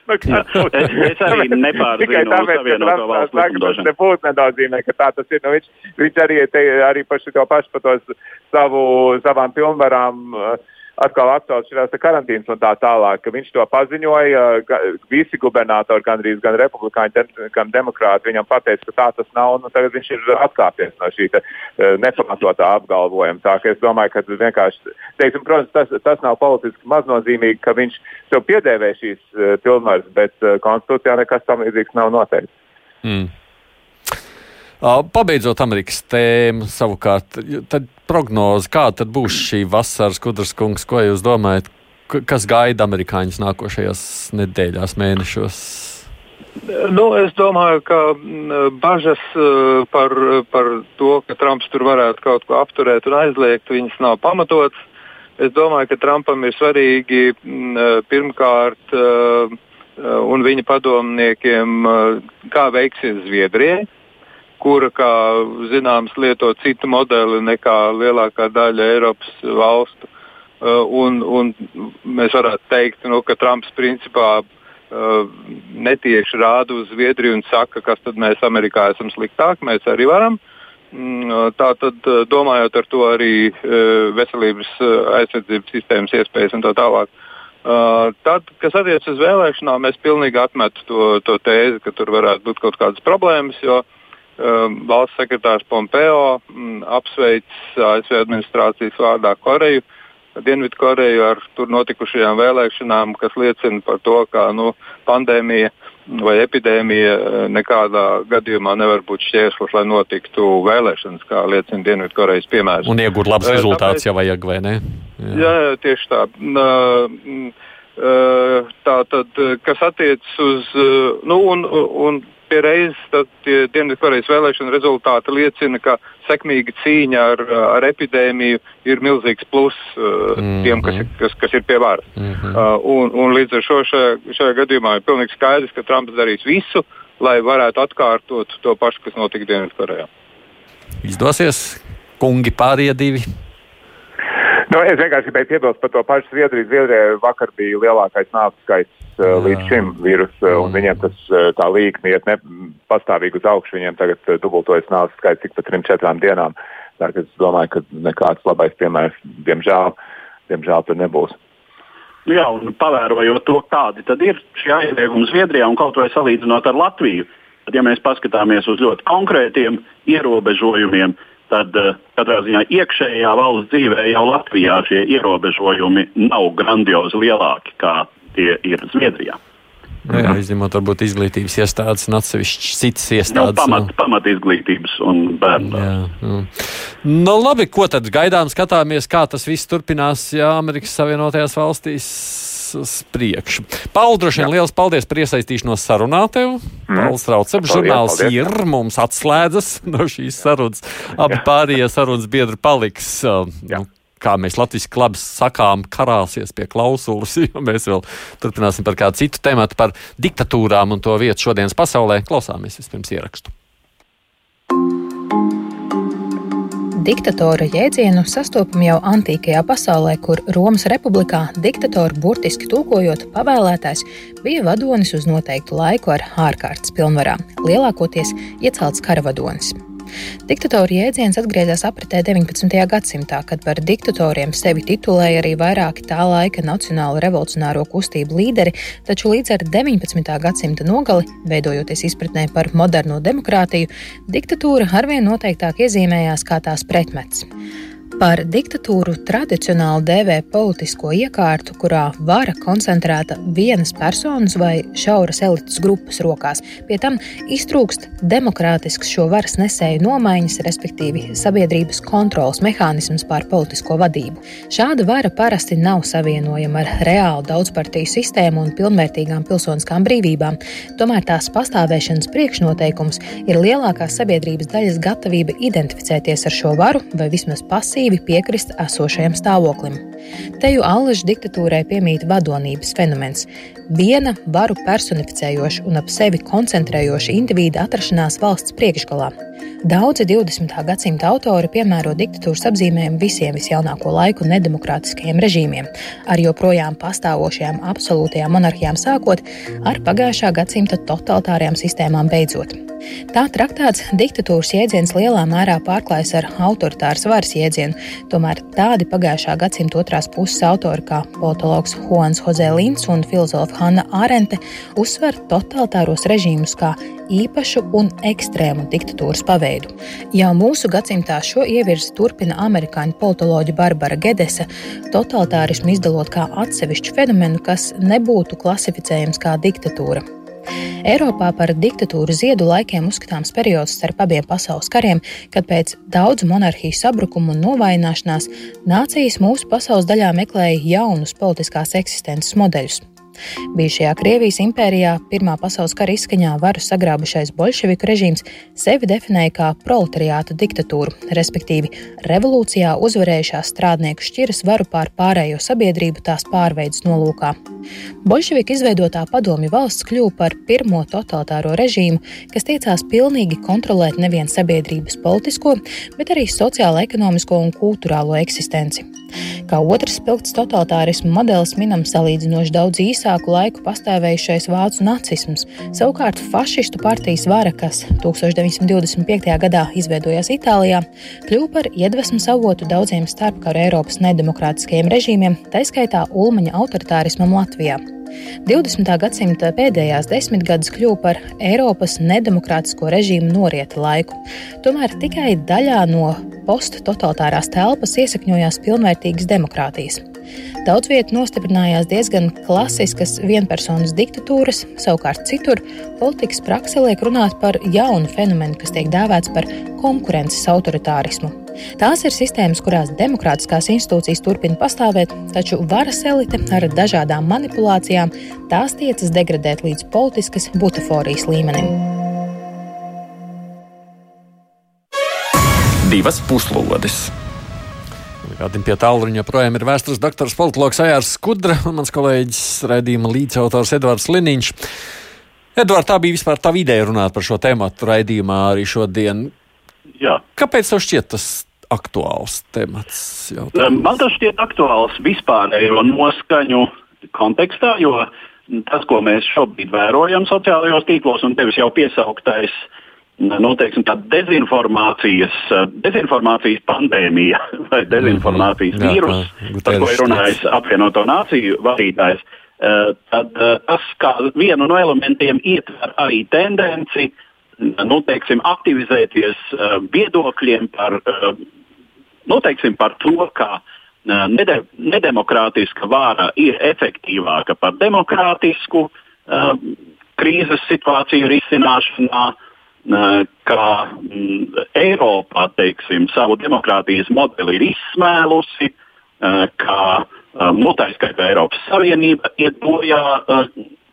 nu, es, es arī nepārzinu tikai tāpēc, ka Trumps tā saka, tas nebūtu nenozīmē, ka tā tas ir. Nu, viņš, viņš arī, te, arī par šo pašu par tos savu, savām pilnvarām. Uh, atkal atcelt šīs karantīnas un tā tālāk. Viņš to paziņoja. Visi gubernatori, gandrīz gan republikāņi, gan demokrāti, viņam pateica, ka tā tas nav. Nu, tagad viņš ir atkāpies no šī eh, nepamatotā apgalvojuma. Tā, es domāju, ka vienkārši, teiksim, protams, tas, tas nav politiski maznozīmīgi, ka viņš sev piedēvē šīs uh, pilnvaras, bet konstitūcijā nekas tam līdzīgs nav noteikts. Mm. Pabeidzot Amerikas tēmu, savukārt, tad prognoze, kāda būs šī vasaras kudras kungs, ko jūs domājat, kas gaida amerikāņus nākošajās nedēļās, mēnešos? Nu, es domāju, ka bažas par, par to, ka Trumps tur varētu kaut ko apturēt un aizliegt, viņas nav pamatotas. Es domāju, ka Trumpam ir svarīgi pirmkārt un viņa padomniekiem, kā veiksies Zviedrijai kura, kā zināms, lieto citu modeli nekā lielākā daļa Eiropas valstu. Uh, un, un mēs varētu teikt, nu, ka Trumps principā uh, netieši rāda uz Zviedriju un saka, kas tad mēs Amerikā esam sliktāki, mēs arī varam. Mm, uh, tā tad, domājot ar to arī veselības aizsardzības sistēmas iespējas un tā tālāk. Tad, kas attiecas uz vēlēšanām, es pilnīgi atmetu to, to tēzi, ka tur varētu būt kaut kādas problēmas, jo uh, valsts sekretārs Pompeo apsveic ASV administrācijas vārdā Koreju. Dienvidkoreju ar tur notikušajām vēlēšanām, kas liecina par to, ka nu, pandēmija vai epidēmija nekādā gadījumā nevar būt šķērslis, lai notiktu vēlēšanas, kā liecina Dienvidkorejas piemērs. Un iegūt labs rezultāts, Tāpēc, ja vajag, vai ne? Jā, jā tieši tā. Tā tad, kas attiecas uz, nu, un, un pie reizes Dienvidkorejas vēlēšana rezultāti liecina, ka sekmīga cīņa ar, ar epidēmiju ir milzīgs pluss uh, mm -hmm. tiem, kas, kas, kas ir pie varas. Mm -hmm. uh, un, un līdz ar šo šajā, šajā gadījumā ir pilnīgi skaidrs, ka Trumps darīs visu, lai varētu atkārtot to pašu, kas notika Dienvidkorejā. Izdosies, kungi pārējie divi Nu, es vienkārši gribēju piebilst par to pašu Zviedriju. Zviedrijai vakar bija lielākais nāves skaits uh, līdz šim vīrusam, uh, un mm. viņiem tas uh, tā līkni iet ne, pastāvīgi uz augšu. Viņiem tagad dubultojas nāves skaits tik pa trim, četrām dienām. Tā, es domāju, ka nekāds labais piemērs, diemžēl, diemžēl tur nebūs. Jā, un pavērojot to, kādi tad ir šie aizliegumi Zviedrijā un kaut vai salīdzinot ar Latviju, tad, ja mēs paskatāmies uz ļoti konkrētiem ierobežojumiem, uh, tad eh, katrā ziņā iekšējā valsts dzīvē jau Latvijā šie ierobežojumi nav grandiozi lielāki kā tie ir Zviedrijā. Nu, jā, izņemot varbūt izglītības iestādes un atsevišķas citas nu, iestādes. Nu, pamat, nu. pamat izglītības un bērnu. Jā, nu. nu, labi, ko tad gaidām, skatāmies, kā tas viss turpinās, ja Amerikas Savienotajās valstīs uz priekšu. Pauli, droši vien liels paldies par iesaistīšanos sarunā tev. Mm. Pauls Rauceps, žurnāls ir, mums atslēdzas no šīs sarunas. Abi pārējie sarunas biedri paliks. Uh, nu, kā mēs latviešu labi sakām, karāsies pie klausulas, jo mēs vēl turpināsim par kādu citu tēmu, par diktatūrām un to vietu šodienas pasaulē. Klausāmies vispirms ierakstu. Diktatora jēdzienu sastopam jau antīkajā pasaulē, kur Romas republikā diktatori burtiski tulkojot pavēlētājs bija vadonis uz noteiktu laiku ar ārkārtas pilnvarām, lielākoties iecelts karavadonis. Diktatora jēdziens atgriezās apritē 19. gadsimtā, kad par diktatoriem sevi titulēja arī vairāki tā laika nacionālo revolucionāro kustību līderi, taču līdz ar 19. gadsimta nogali, veidojoties izpratnē par moderno demokrātiju, diktatūra arvien noteiktāk iezīmējās kā tās pretmets. Par diktatūru tradicionāli dēvē politisko iekārtu, kurā vara koncentrēta vienas personas vai šauras elites grupas rokās. Pie tam iztrūkst demokrātisks šo varas nesēju nomaiņas, respektīvi sabiedrības kontrolas mehānisms pār politisko vadību. Šāda vara parasti nav savienojama ar reālu daudzpartiju sistēmu un pilnvērtīgām pilsoniskām brīvībām. Tomēr tās pastāvēšanas priekšnoteikums ir lielākās sabiedrības daļas gatavība identificēties ar šo varu vai vismaz pasīvi aktīvi piekrist esošajam stāvoklim. Teju allažu diktatūrai piemīt vadonības fenomens - viena varu personificējoša un ap sevi koncentrējoša indivīda atrašanās valsts priekšgalā. Daudzi 20. gadsimta autori piemēro diktatūras apzīmējumu visiem visjaunāko laiku nedemokrātiskajiem režīmiem, ar joprojām pastāvošajām absolūtajām monarhijām sākot ar pagājušā gadsimta totalitārajām sistēmām beidzot. Tā traktēts diktatūras jēdziens lielā mērā pārklājas ar autoritāras varas jēdzienu, tomēr tādi pagājušā gadsimta otrās puses autori kā politologs Juans Jose Lins un filozofa Hanna Arente uzsver totalitāros režīmus kā īpašu un ekstrēmu diktatūras paveidu. Jau mūsu gadsimtā šo ievirzi turpina amerikāņu politoloģa Barbara Gedese, totalitārismu izdalot kā atsevišķu fenomenu, kas nebūtu klasificējams kā diktatūra. Eiropā par diktatūru ziedu laikiem uzskatāms periods starp abiem pasaules kariem, kad pēc daudzu monarhiju sabrukuma un novājināšanās nācijas mūsu pasaules daļā meklēja jaunus politiskās eksistences modeļus. Bijušajā Krievijas impērijā Pirmā pasaules kara izskaņā varu sagrābušais bolševiku režīms sevi definēja kā proletariāta diktatūru, respektīvi revolūcijā uzvarējušās strādnieku šķiras varu pār pārējo sabiedrību tās pārveidas nolūkā. Bolševika izveidotā padomju valsts kļuva par pirmo totalitāro režīmu, kas tiecās pilnīgi kontrolēt nevien sabiedrības politisko, bet arī sociālo, ekonomisko un kultūrālo eksistenci. Kā otrs spilgts totalitārismu modelis minam salīdzinoši daudz īsāku laiku pastāvējušais vācu nacisms. Savukārt fašistu partijas vara, kas 1925. gadā izveidojās Itālijā, kļuva par iedvesmas avotu daudziem starpkaru Eiropas nedemokrātiskajiem režīmiem, taiskaitā Ulmaņa autoritārismam Latvijā. 20. gadsimta pēdējās desmitgades kļuva par Eiropas nedemokrātisko režīmu norieta laiku. Tomēr tikai daļā no posttotalitārās telpas iesakņojās pilnvērtīgas demokrātijas. Daudz vietā nostiprinājās diezgan klasiskas vienpersonas diktatūras, savukārt citur politikas praksē liek runāt par jaunu fenomenu, kas tiek dēvēts par konkurences autoritārismu. Tās ir sistēmas, kurās demokrātiskās institūcijas turpina pastāvēt, taču varas elite ar dažādām manipulācijām tās tiecas degradēt līdz politiskas butaforijas līmenim. Divas puslodes! Kādim pie tālruņa joprojām ir vēstures doktors politologs Ajārs Skudra un mans kolēģis raidījuma līdzautors Edvards Liniņš. Edvards, tā bija vispār tā ideja runāt par šo tēmu raidījumā arī šodien. Jā. Kāpēc tev šķiet tas aktuāls temats? Jautājums? Man tas šķiet aktuāls vispārējo noskaņu kontekstā, jo tas, ko mēs šobrīd vērojam sociālajos tīklos, un tevis jau piesauktais uh, nu, teiksim, dezinformācijas, dezinformācijas pandēmija vai dezinformācijas mm, vīrus, par ko ir runājis apvienoto nāciju vadītājs, eh, tad eh, tas kā vienu no elementiem ietver arī tendenci nu, teiksim, aktivizēties eh, viedokļiem par, nu, teiksim, par to, ka nede, nedemokrātiska vāra ir efektīvāka par demokrātisku krīzes situāciju risināšanā, kā mm, Eiropā teiksim, savu demokrātijas modeli ir izsmēlusi, kā nu, tā skaitā Eiropas Savienība iet bojā,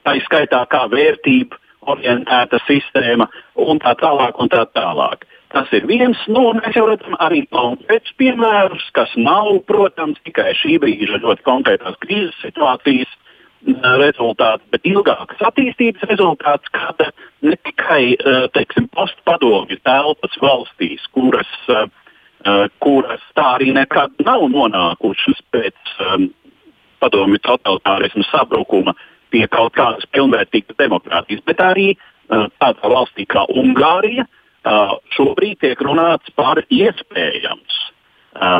tā skaitā kā vērtība orientēta sistēma un tā tālāk. Un tā tālāk. Tas ir viens, nu, un mēs jau redzam arī konkrētus piemērus, kas nav, protams, tikai šī brīža ļoti konkrētās krīzes situācijas rezultāts, bet ilgākas attīstības rezultāts, kad ne tikai teiksim, postpadomju telpas valstīs, kuras, kuras tā arī nekad nav nonākušas pēc padomju totalitārismu sabrukuma pie kaut kādas pilnvērtīgas demokrātijas, bet arī tādā valstī kā Ungārija šobrīd tiek runāts par iespējams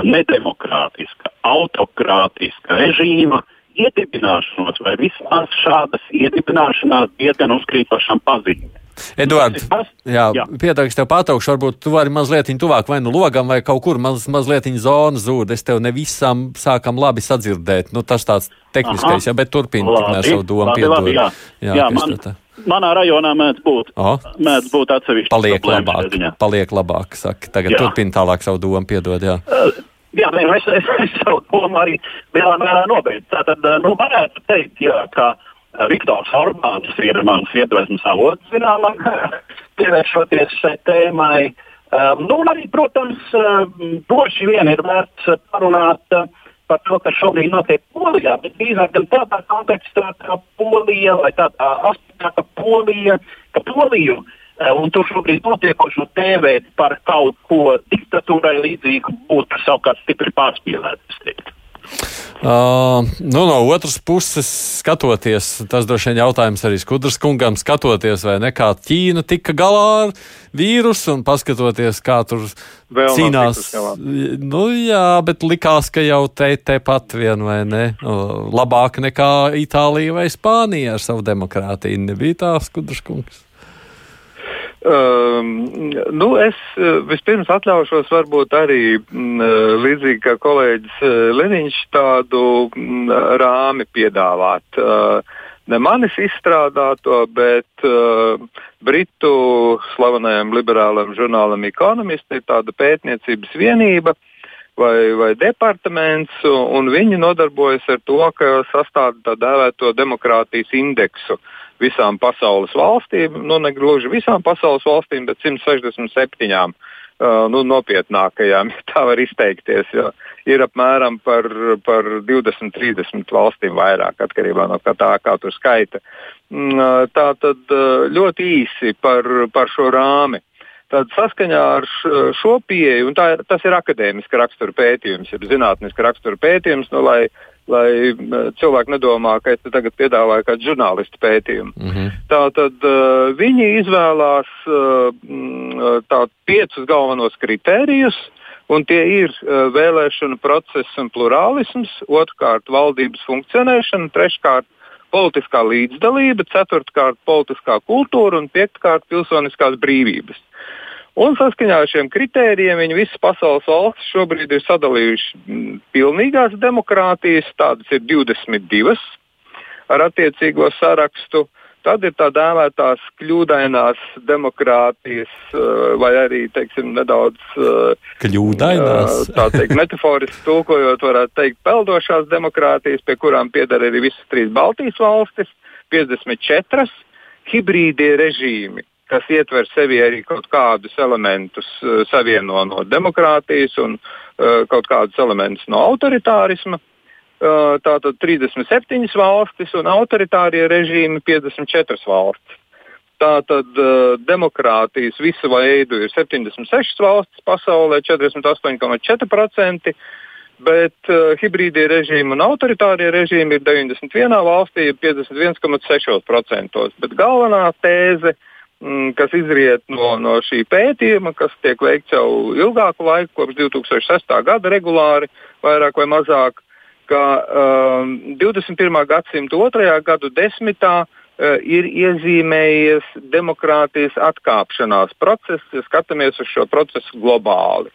nedemokrātiska, autokrātiska režīma uh, iedibināšanos, vai vismaz šādas iedibināšanās diezgan uzkrītošām pazīmēm. Eduards, pieteikšu tev pataukšu, varbūt tu vari mazliet tuvāk vai nu logam, vai kaut kur maz, mazliet zona zūd. Es tev ne visam sākam labi sadzirdēt. Nu, tas tāds tehniskais, jā, bet turpini tikmēr savu domu labi, piedod. Labi, jā, jā, jā man, manā rajonā mēdz būt, oh. mēdz būt atsevišķi. Paliek labāk, paliek labāk, saka. Tagad jā. turpini tālāk savu domu piedod, jā. Uh, Jā, nē, es, es, es savu domu arī lielā mērā nobeidzu. Tātad, nu, varētu teikt, jā, ka Viktors Orbāns ir mans iedvesmas avots, zināmā mērā, pievēršoties šai tēmai. Um, nu, arī, protams, droši vien ir vērts parunāt par to, kas šobrīd notiek Polijā, bet drīzāk gan tādā kontekstā, kā Polija vai tādā aspektā, ka Polija, ka Poliju uh, Eh, un tur šobrīd notiekošo tēvē par kaut ko diktatūrai līdzīgu būtu savukārt stipri pārspīlēts. Uh, nu, no otras puses, skatoties, tas droši vien jautājums arī Skudras kungam, skatoties, vai ne kā Ķīna tika galā ar vīrusu un paskatoties, kā tur Vēl cīnās. Nu, jā, bet likās, ka jau te, te pat vien vai ne, labāk nekā Itālija vai Spānija ar savu demokrātiju. Nebija tā Skudras kungs. Um, nu, es uh, vispirms atļaušos varbūt arī m, uh, līdzīgi kā kolēģis uh, Leniņš tādu m, mm, rāmi piedāvāt. Uh, ne manis izstrādāto, bet uh, Britu slavenajam liberālajam žurnālam Economist ir tāda pētniecības vienība vai, vai departaments, un viņi nodarbojas ar to, ka sastāda tā dēvēto demokrātijas indeksu. Uh, visām pasaules valstīm, nu ne gluži visām pasaules valstīm, bet 167 uh, nu, nopietnākajām, ja tā var izteikties. Ir apmēram par, par 20, 30 valstīm vairāk, atkarībā no tā, kā tur skaita. Mm, uh, tā tad uh, ļoti īsi par, par šo rāmi. Tad saskaņā ar šo pieeju, un tā, tas ir akadēmiska rakstura pētījums, ir zinātniska rakstura pētījums, nu, lai lai cilvēki nedomā, ka es tagad piedāvāju kādu žurnālistu pētījumu. Mm -hmm. Tātad uh, viņi izvēlās uh, tā, piecus galvenos kritērijus. Un tie ir uh, vēlēšana process un plurālisms, otrkārt valdības funkcionēšana, treškārt politiskā līdzdalība, ceturtkārt politiskā kultūra un piektkārt pilsoniskās brīvības. Un saskaņā ar šiem kritērijiem viņi visas pasaules valstis šobrīd ir sadalījuši mm, pilnīgās demokrātijas, tādas ir 22 ar attiecīgo sarakstu. Tad ir tā dēvētās kļūdainās demokrātijas, eh, vai arī teiksim, nedaudz eh, kļūdainās. Eh, tā teikt, metaforiski tulkojot, varētu teikt, peldošās demokrātijas, pie kurām pieder arī visas trīs Baltijas valstis, 54 hibrīdie režīmi kas ietver sevi arī kaut kādus elementus, savieno no demokrātijas un uh, kaut kādus elementus no autoritārisma. Uh, tātad 37 valstis un autoritārie režīmi 54 valstis. Tātad uh, demokrātijas visu veidu ir 76 valstis pasaulē, 48,4%, bet uh, hibrīdie režīmi un autoritārie režīmi ir 91 valstī, 51,6%. Bet galvenā tēze, mm, kas izriet no, no šī pētījuma, kas tiek veikts jau ilgāku laiku, kopš 2006. gada regulāri, vairāk vai mazāk, ka um, 21. gadsimta otrajā gadu desmitā uh, ir iezīmējies demokrātijas atkāpšanās process, ja skatāmies uz šo procesu globāli.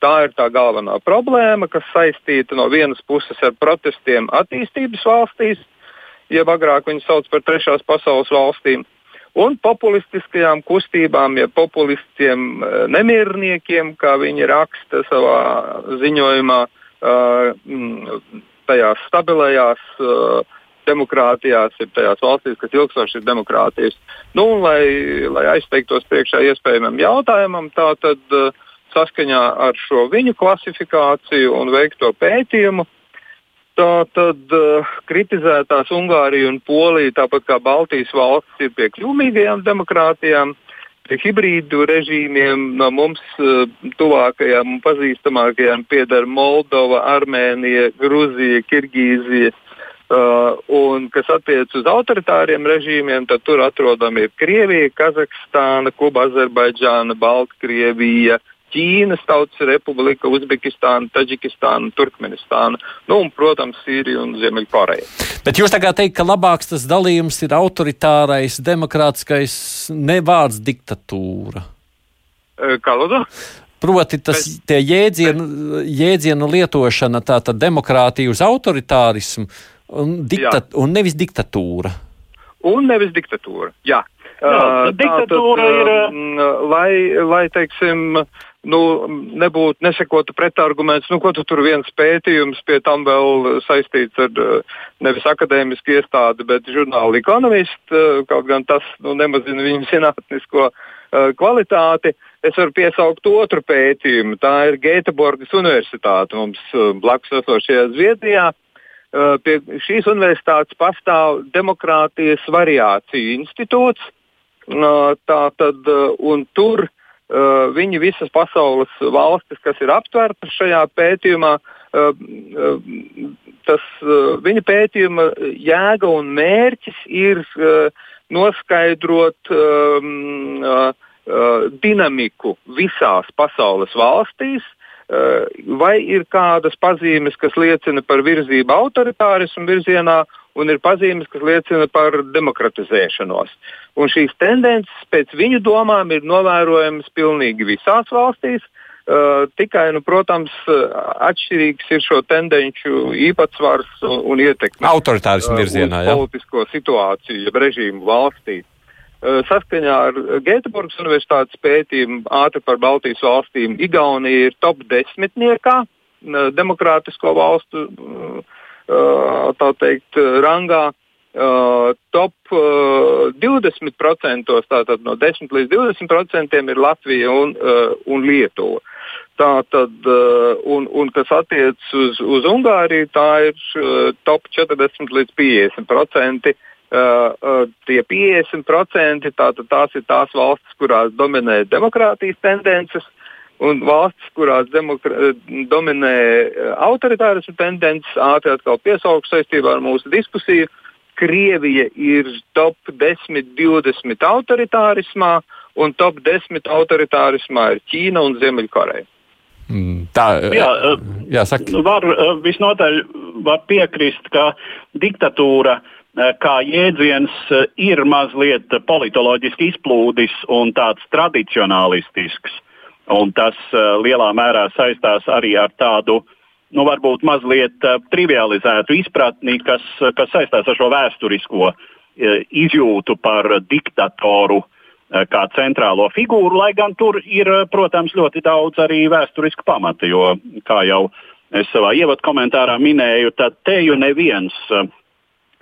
Tā ir tā galvenā problēma, kas saistīta no vienas puses ar protestiem attīstības valstīs, jeb agrāk viņus sauc par trešās pasaules valstīm, un populistiskajām kustībām, ja populistiem uh, nemierniekiem, kā viņi raksta savā ziņojumā, uh, tajās stabilajās uh, demokrātijās, ir tajās valstīs, kas ilgstoši ir demokrātijas. Nu, lai, lai aizteiktos priekšā iespējamam jautājumam, tā tad uh, saskaņā ar šo viņu klasifikāciju un veikto pētījumu, tā tad uh, kritizētās Ungārija un Polija, tāpat kā Baltijas valstis, ir pie kļūmīgajām demokrātijām. Pie hibrīdu režīmiem no mums uh, tuvākajām un pazīstamākajām pieder Moldova, Armēnija, Gruzija, Kirgīzija. Uh, un kas attiecas uz autoritāriem režīmiem, tad tur atrodami ir Krievija, Kazahstāna, Kuba, Azerbaidžāna, Baltkrievija, Ķīnas Tautas Republika, Uzbekistāna, Taģikistāna, Turkmenistāna, nu, un, protams, Sīrija un Ziemeļkoreja. Bet jūs tagad teikt, ka labāks tas dalījums ir autoritārais, demokrātiskais, ne vārds diktatūra. Kā lūdzu? Proti, tas bet, jēdzienu, bet, jēdzienu lietošana, tā tad demokrātija uz autoritārismu un, diktat, jā. un nevis diktatūra. Un nevis diktatūra, jā. Jā, uh, diktatūra tātad, ir. Uh, lai, lai teiksim, nu, nebūtu nesekotu pretarguments, nu, ko tu tur viens pētījums pie tam vēl saistīts ar nevis akadēmisku iestādi, bet žurnālu ekonomistu, kaut gan tas nu, nemazina viņu zinātnisko kvalitāti. Es varu piesaukt otru pētījumu. Tā ir Gēteborgas Universitāte mums blakus esošajā Zviedrijā. Uh, pie šīs universitātes pastāv Demokrātijas variāciju institūts. Uh, tā tad, un tur viņi visas pasaules valstis, kas ir aptvērtas šajā pētījumā, tas viņa pētījuma jēga un mērķis ir noskaidrot um, dinamiku visās pasaules valstīs, vai ir kādas pazīmes, kas liecina par virzību autoritārismu virzienā, un ir pazīmes, kas liecina par demokratizēšanos. Un šīs tendences pēc viņu domām ir novērojamas pilnīgi visās valstīs. Uh, tikai, nu, protams, atšķirīgs ir šo tendenci īpatsvars un, un ietekme. Autoritārismu virzienā, jā. Politisko situāciju, jeb režīmu valstī. Uh, saskaņā ar Gēteburgas universitātes pētījumu ātri par Baltijas valstīm Igaunija ir top desmitniekā uh, demokrātisko valstu tā teikt, rangā. Top uh, 20%, tātad no 10 līdz 20% ir Latvija un, un Lietuva. Tātad, uh, un, un kas attiecas uz, uz Ungāriju, tā ir top 40 līdz 50%. Uh, uh, tie 50% tātad tās ir tās valstis, kurās dominē demokrātijas tendences, uh, Un valstis, kurās dominē eh, autoritārismu tendences, ātri atkal piesaukšu saistībā ar mūsu diskusiju. Krievija ir top 10, 20 autoritārismā, un top 10 autoritārismā ir Ķīna un Ziemeļkoreja. Mm, tā jā, jā, saka. var visnotaļ var piekrist, ka diktatūra kā jēdziens ir mazliet politoloģiski izplūdis un tāds tradicionālistisks. Un tas lielā mērā saistās arī ar tādu, nu, varbūt mazliet trivializētu izpratni, kas, kas saistās ar šo vēsturisko izjūtu par diktatoru kā centrālo figūru, lai gan tur ir, protams, ļoti daudz arī vēsturisku pamata, jo, kā jau es savā ievadu komentārā minēju, tad te jau neviens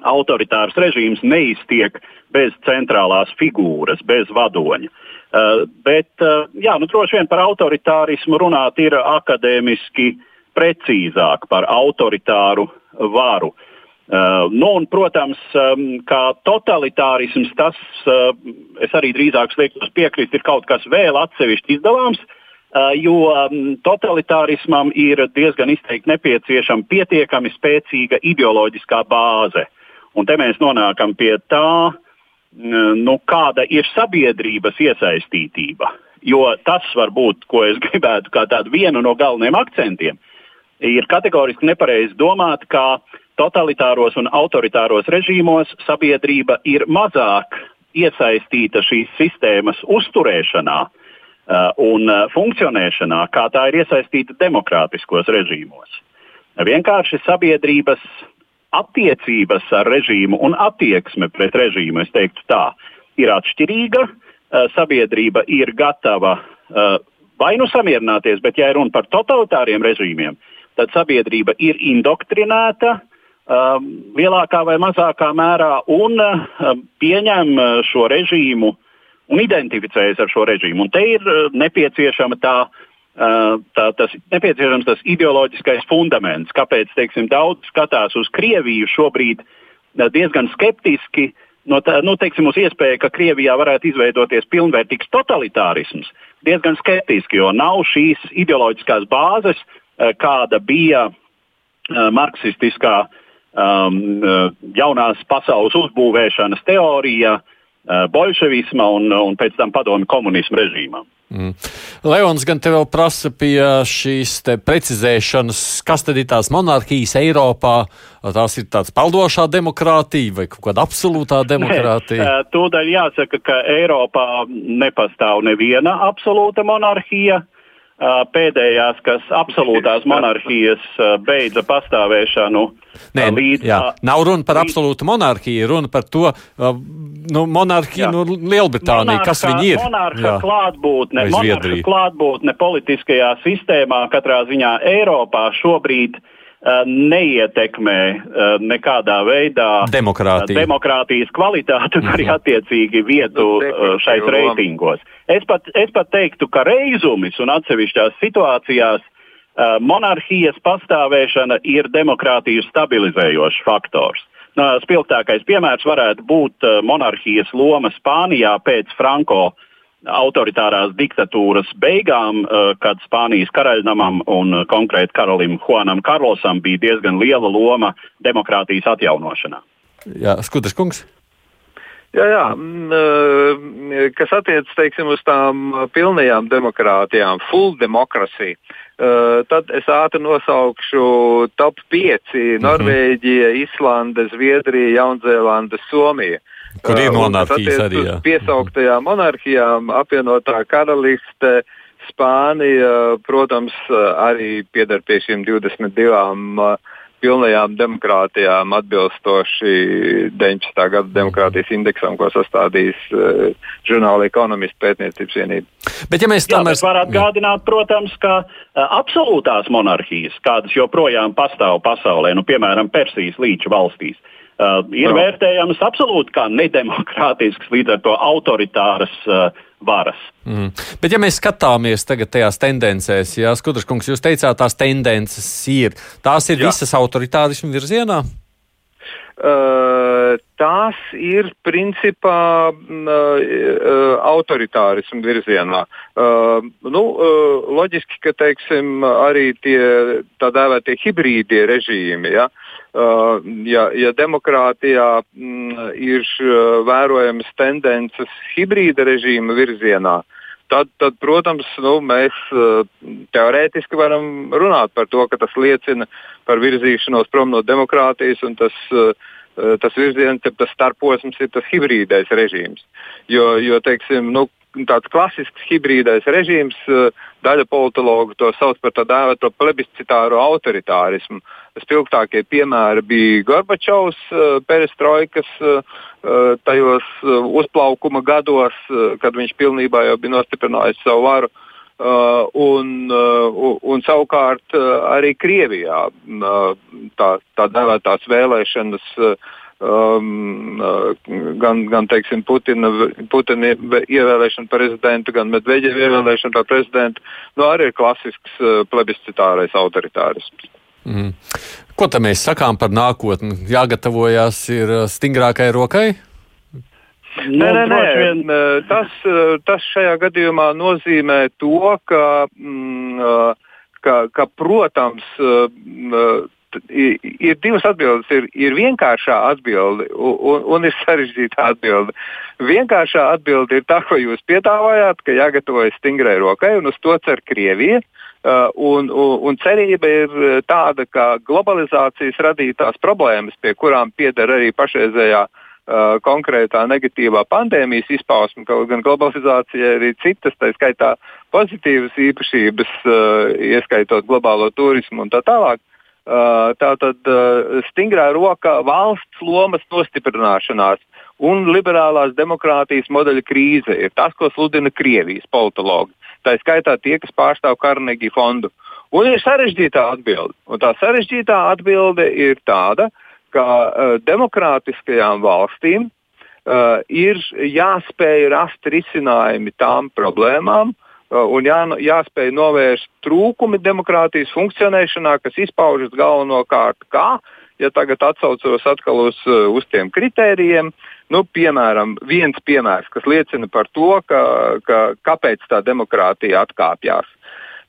autoritārs režīms neiztiek bez centrālās figūras, bez vadoņa. Uh, bet, uh, jā, nu, droši vien par autoritārismu runāt ir akadēmiski precīzāk par autoritāru varu. Uh, nu, un, protams, um, kā totalitārisms, tas, uh, es arī drīzāk liektos piekrist, ir kaut kas vēl atsevišķi izdalāms, uh, jo um, totalitārismam ir diezgan izteikti nepieciešama pietiekami spēcīga ideoloģiskā bāze. Uh, Un te mēs nonākam pie tā, nu, kāda ir sabiedrības iesaistītība. Jo tas var būt, ko es gribētu kā tādu vienu no galvenajiem akcentiem, ir kategoriski nepareizi domāt, ka totalitāros un autoritāros režīmos sabiedrība ir mazāk iesaistīta šīs sistēmas uzturēšanā uh, un uh, funkcionēšanā, kā tā ir iesaistīta demokrātiskos režīmos. Vienkārši sabiedrības attiecības ar režīmu un attieksme pret režīmu, es teiktu tā, ir atšķirīga. Eh, sabiedrība ir gatava eh, vai nu samierināties, bet ja runa par totalitāriem režīmiem, tad sabiedrība ir indoktrinēta um, lielākā vai mazākā mērā un pieņem šo režīmu un identificējas ar šo režīmu. Un te ir nepieciešama tā uh, tā, tas nepieciešams tas ideoloģiskais fundaments, kāpēc teiksim, daudz skatās uz Krieviju šobrīd diezgan skeptiski. No tā, nu, teiksim, uz iespēju, ka Krievijā varētu izveidoties pilnvērtīgs totalitārisms, diezgan skeptiski, jo nav šīs ideoloģiskās bāzes, kāda bija marksistiskā um, jaunās pasaules uzbūvēšanas teorija, bolševisma un, un pēc tam padomju komunismu režīmam. Mm. Leons gan te vēl prasa pie šīs precizēšanas, kas tad ir tās monarhijas Eiropā. Tās ir tāds peldošā demokrātija vai kaut kāda absolūtā demokrātija? Nē, tūdaļ jāsaka, ka Eiropā nepastāv neviena absolūta monarhija. Pēdējās, kas absolūtās monarhijas beidza pastāvēšanu Nē, līdz, jā. Nav runa par absolūtu monarhiju, runa par to, nu, monarhiju, nu, Lielbritāniju, kas viņi ir. Monarha klātbūtne, monarha klātbūtne politiskajā sistēmā katrā ziņā Eiropā šobrīd uh, neietekmē uh, nekādā veidā Demokrātija. uh, demokrātijas kvalitāti un arī mhm. attiecīgi vietu uh, šais reitingos. Es pat, es pat teiktu, ka reizumis un atsevišķās situācijās uh, monarhijas pastāvēšana ir demokrātiju stabilizējošs faktors. Spilgtākais piemērs varētu būt monarhijas loma Spānijā pēc Franko autoritārās diktatūras beigām, eh, kad Spānijas karaļnamam un konkrēti karalim Juanam Karlosam bija diezgan liela loma demokrātijas atjaunošanā. Jā, Skudrs kungs. Jā, jā. Mm, kas attiecas teiksim, uz tām pilnajām demokrātijām, full democracy, Uh, tad es ātri nosaukšu top 5 - Norvēģija, Islande, Zviedrija, Jaunzēlande, Somija. Kur ir monarhijas arī? Jā. Piesauktajām monarhijām apvienotā karaliste, Spānija, protams, arī piedar pie šīm 22 pilnajām demokrātijām atbilstoši 19. gada demokrātijas indeksam, ko sastādījis uh, žurnāla ekonomistu pētniecības vienība. Bet, ja mēs tam mēs varam atgādināt, protams, ka uh, absolūtās monarhijas, kādas joprojām pastāv pasaulē, nu, piemēram, Persijas līča valstīs, uh, ir no. vērtējamas absolūti kā nedemokrātiskas, līdz ar to autoritāras uh, varas. Mm. Bet, ja mēs skatāmies tagad tajās tendencēs, Jā, Skudraškungs, jūs teicāt, tās tendences ir, tās ir Jā. visas autoritārismu virzienā? Uh, tās ir principā uh, autoritārismu virzienā. Uh, nu, uh, loģiski, ka teiksim, arī tie tā dēvētie hibrīdie režīmi, ja, uh, ja, ja demokrātijā mm, ir vērojamas tendences hibrīda režīma virzienā, uh, tad, tad protams, nu, mēs uh, teorētiski varam runāt par to, ka tas liecina par virzīšanos prom no demokrātijas un tas uh, tas virziens, tas starposms ir tas hibrīdais režīms. Jo, jo teiksim, nu, tāds klasisks hibrīdais režīms, daļa politologu to sauc par tā dēvēto plebiscitāro autoritārismu. Spilgtākie piemēri bija Gorbačovs, Perestroikas tajos uzplaukuma gados, kad viņš pilnībā jau bija nostiprinājis savu varu. Uh, un, uh, un savukārt uh, arī Krievijā uh, tā, tā dēvētās vēlēšanas uh, um, gan, gan teiksim, Putina, Putina ievēlēšana par prezidentu, gan Medveģeva ievēlēšana par prezidentu, nu, arī ir klasisks uh, plebiscitārais autoritārisms. Mm. Ko tam mēs sakām par nākotni? Jāgatavojas ir stingrākai rokai? Nu, nē, nē, nē. Vien... Tas, tas šajā gadījumā nozīmē to, ka, mm, ka, ka protams, ir divas atbildes. Ir, ir vienkāršā atbilde un, un ir sarežģīta atbilde. Vienkāršā atbilde ir tā, ko jūs piedāvājāt, ka jāgatavojas stingrai rokai, un uz to cer Krievija. Uh, un, un, un cerība ir tāda, ka globalizācijas radītās problēmas, pie kurām pieder arī pašreizējā uh, konkrētā negatīvā pandēmijas izpausme, kaut gan globalizācija ir citas, tā skaitā pozitīvas īpašības, uh, ieskaitot globālo turismu un tā tālāk. Tātad stingrā roka valsts lomas nostiprināšanās un liberālās demokrātijas modeļa krīze ir tas, ko sludina Krievijas politologi. Tā ir skaitā tie, kas pārstāv Carnegie fondu. Un ir sarežģītā atbilde. Un tā sarežģītā atbilde ir tāda, ka uh, demokrātiskajām valstīm uh, ir jāspēj rast risinājumi tām problēmām, Uh, un jā, jāspēj novērst trūkumi demokrātijas funkcionēšanā, kas izpaužas galvenokārt kā, ja tagad atsaucos atkal uz, uh, uz tiem kritērijiem, nu, piemēram, viens piemērs, kas liecina par to, ka, ka, kāpēc tā demokrātija atkāpjas.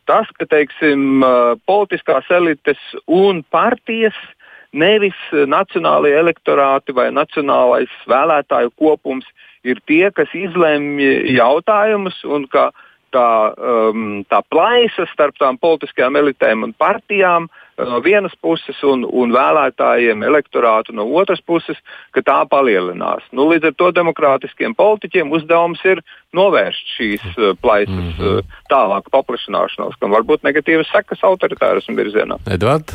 Tas, ka teiksim, uh, politiskās elites un partijas nevis nacionālajie elektorāti vai nacionālais vēlētāju kopums ir tie, kas izlemj jautājumus un ka uh, tā, um, tā plaisa starp tām politiskajām elitēm un partijām uh, no vienas puses un, un vēlētājiem, elektorātu no otras puses, ka tā palielinās. Nu, līdz ar to demokrātiskiem politiķiem uzdevums ir novērst šīs uh, plaisas mm -hmm. uh, tālāku paplašināšanos, kam var būt negatīvas sekas autoritārismu virzienā. Edvard?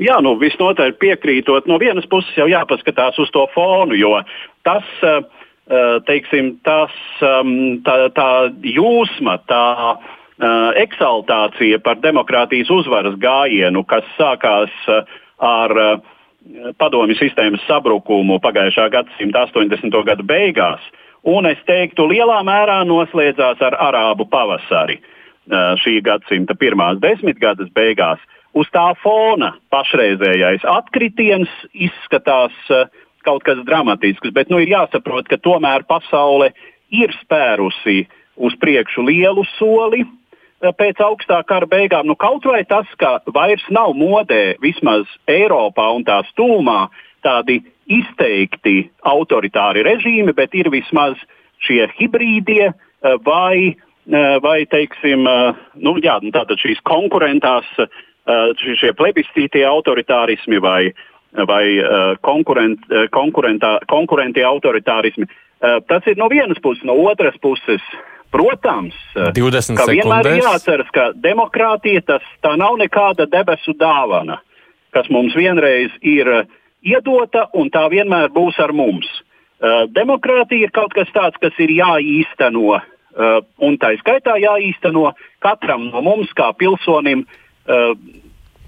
Jā, nu visnotaļ piekrītot. No vienas puses jau jāpaskatās uz to fonu, jo tas uh, teiksim, tas, um, tā, tā jūsma, tā uh, eksaltācija par demokrātijas uzvaras gājienu, kas sākās uh, ar padomju sistēmas sabrukumu pagājušā gadsimta 80. gadu beigās, un es teiktu, lielā mērā noslēdzās ar arābu pavasari šī gadsimta pirmās desmitgades beigās. Uz tā fona pašreizējais atkritiens izskatās uh, kaut kas dramatisks, bet nu, ir jāsaprot, ka tomēr pasaule ir spērusi uz priekšu lielu soli eh, pēc augstā kara beigām. Nu, kaut vai tas, ka vairs nav modē, vismaz Eiropā un tās tūmā, tādi izteikti autoritāri režīmi, bet ir vismaz šie hibrīdie eh, vai, eh, vai teiksim, nu, jā, nu, šīs konkurentās, šie plebiscītie autoritārismi vai uh, vai uh, konkurent, uh, konkurenti autoritārismi. Uh, tas ir no vienas puses, no otras puses. Protams, ka vienmēr ir jāatceras, ka demokrātija tas nav nekāda debesu dāvana, kas mums vienreiz ir iedota un tā vienmēr būs ar mums. Uh, demokrātija ir kaut kas tāds, kas ir jāīsteno, uh, un tā skaitā jāīsteno katram no mums, kā pilsonim, uh,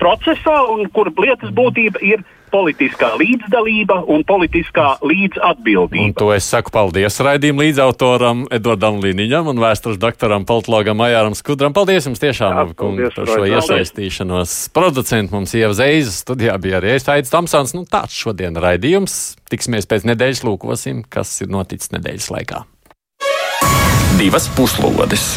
procesā, un kur lietas būtība ir politiskā līdzdalība un politiskā līdzatbildība. Un to es saku paldies raidījuma līdzautoram Edvardam Liniņam un vēstures doktoram politologam Ajāram Skudram. Paldies jums tiešām Jā, paldies, par šo iesaistīšanos. Producents mums Ieva Zeizes studijā bija arī Aits Tamsons. Nu, tāds šodien raidījums. Tiksimies pēc nedēļas lūkosim, kas ir noticis nedēļas laikā. Divas puslodes!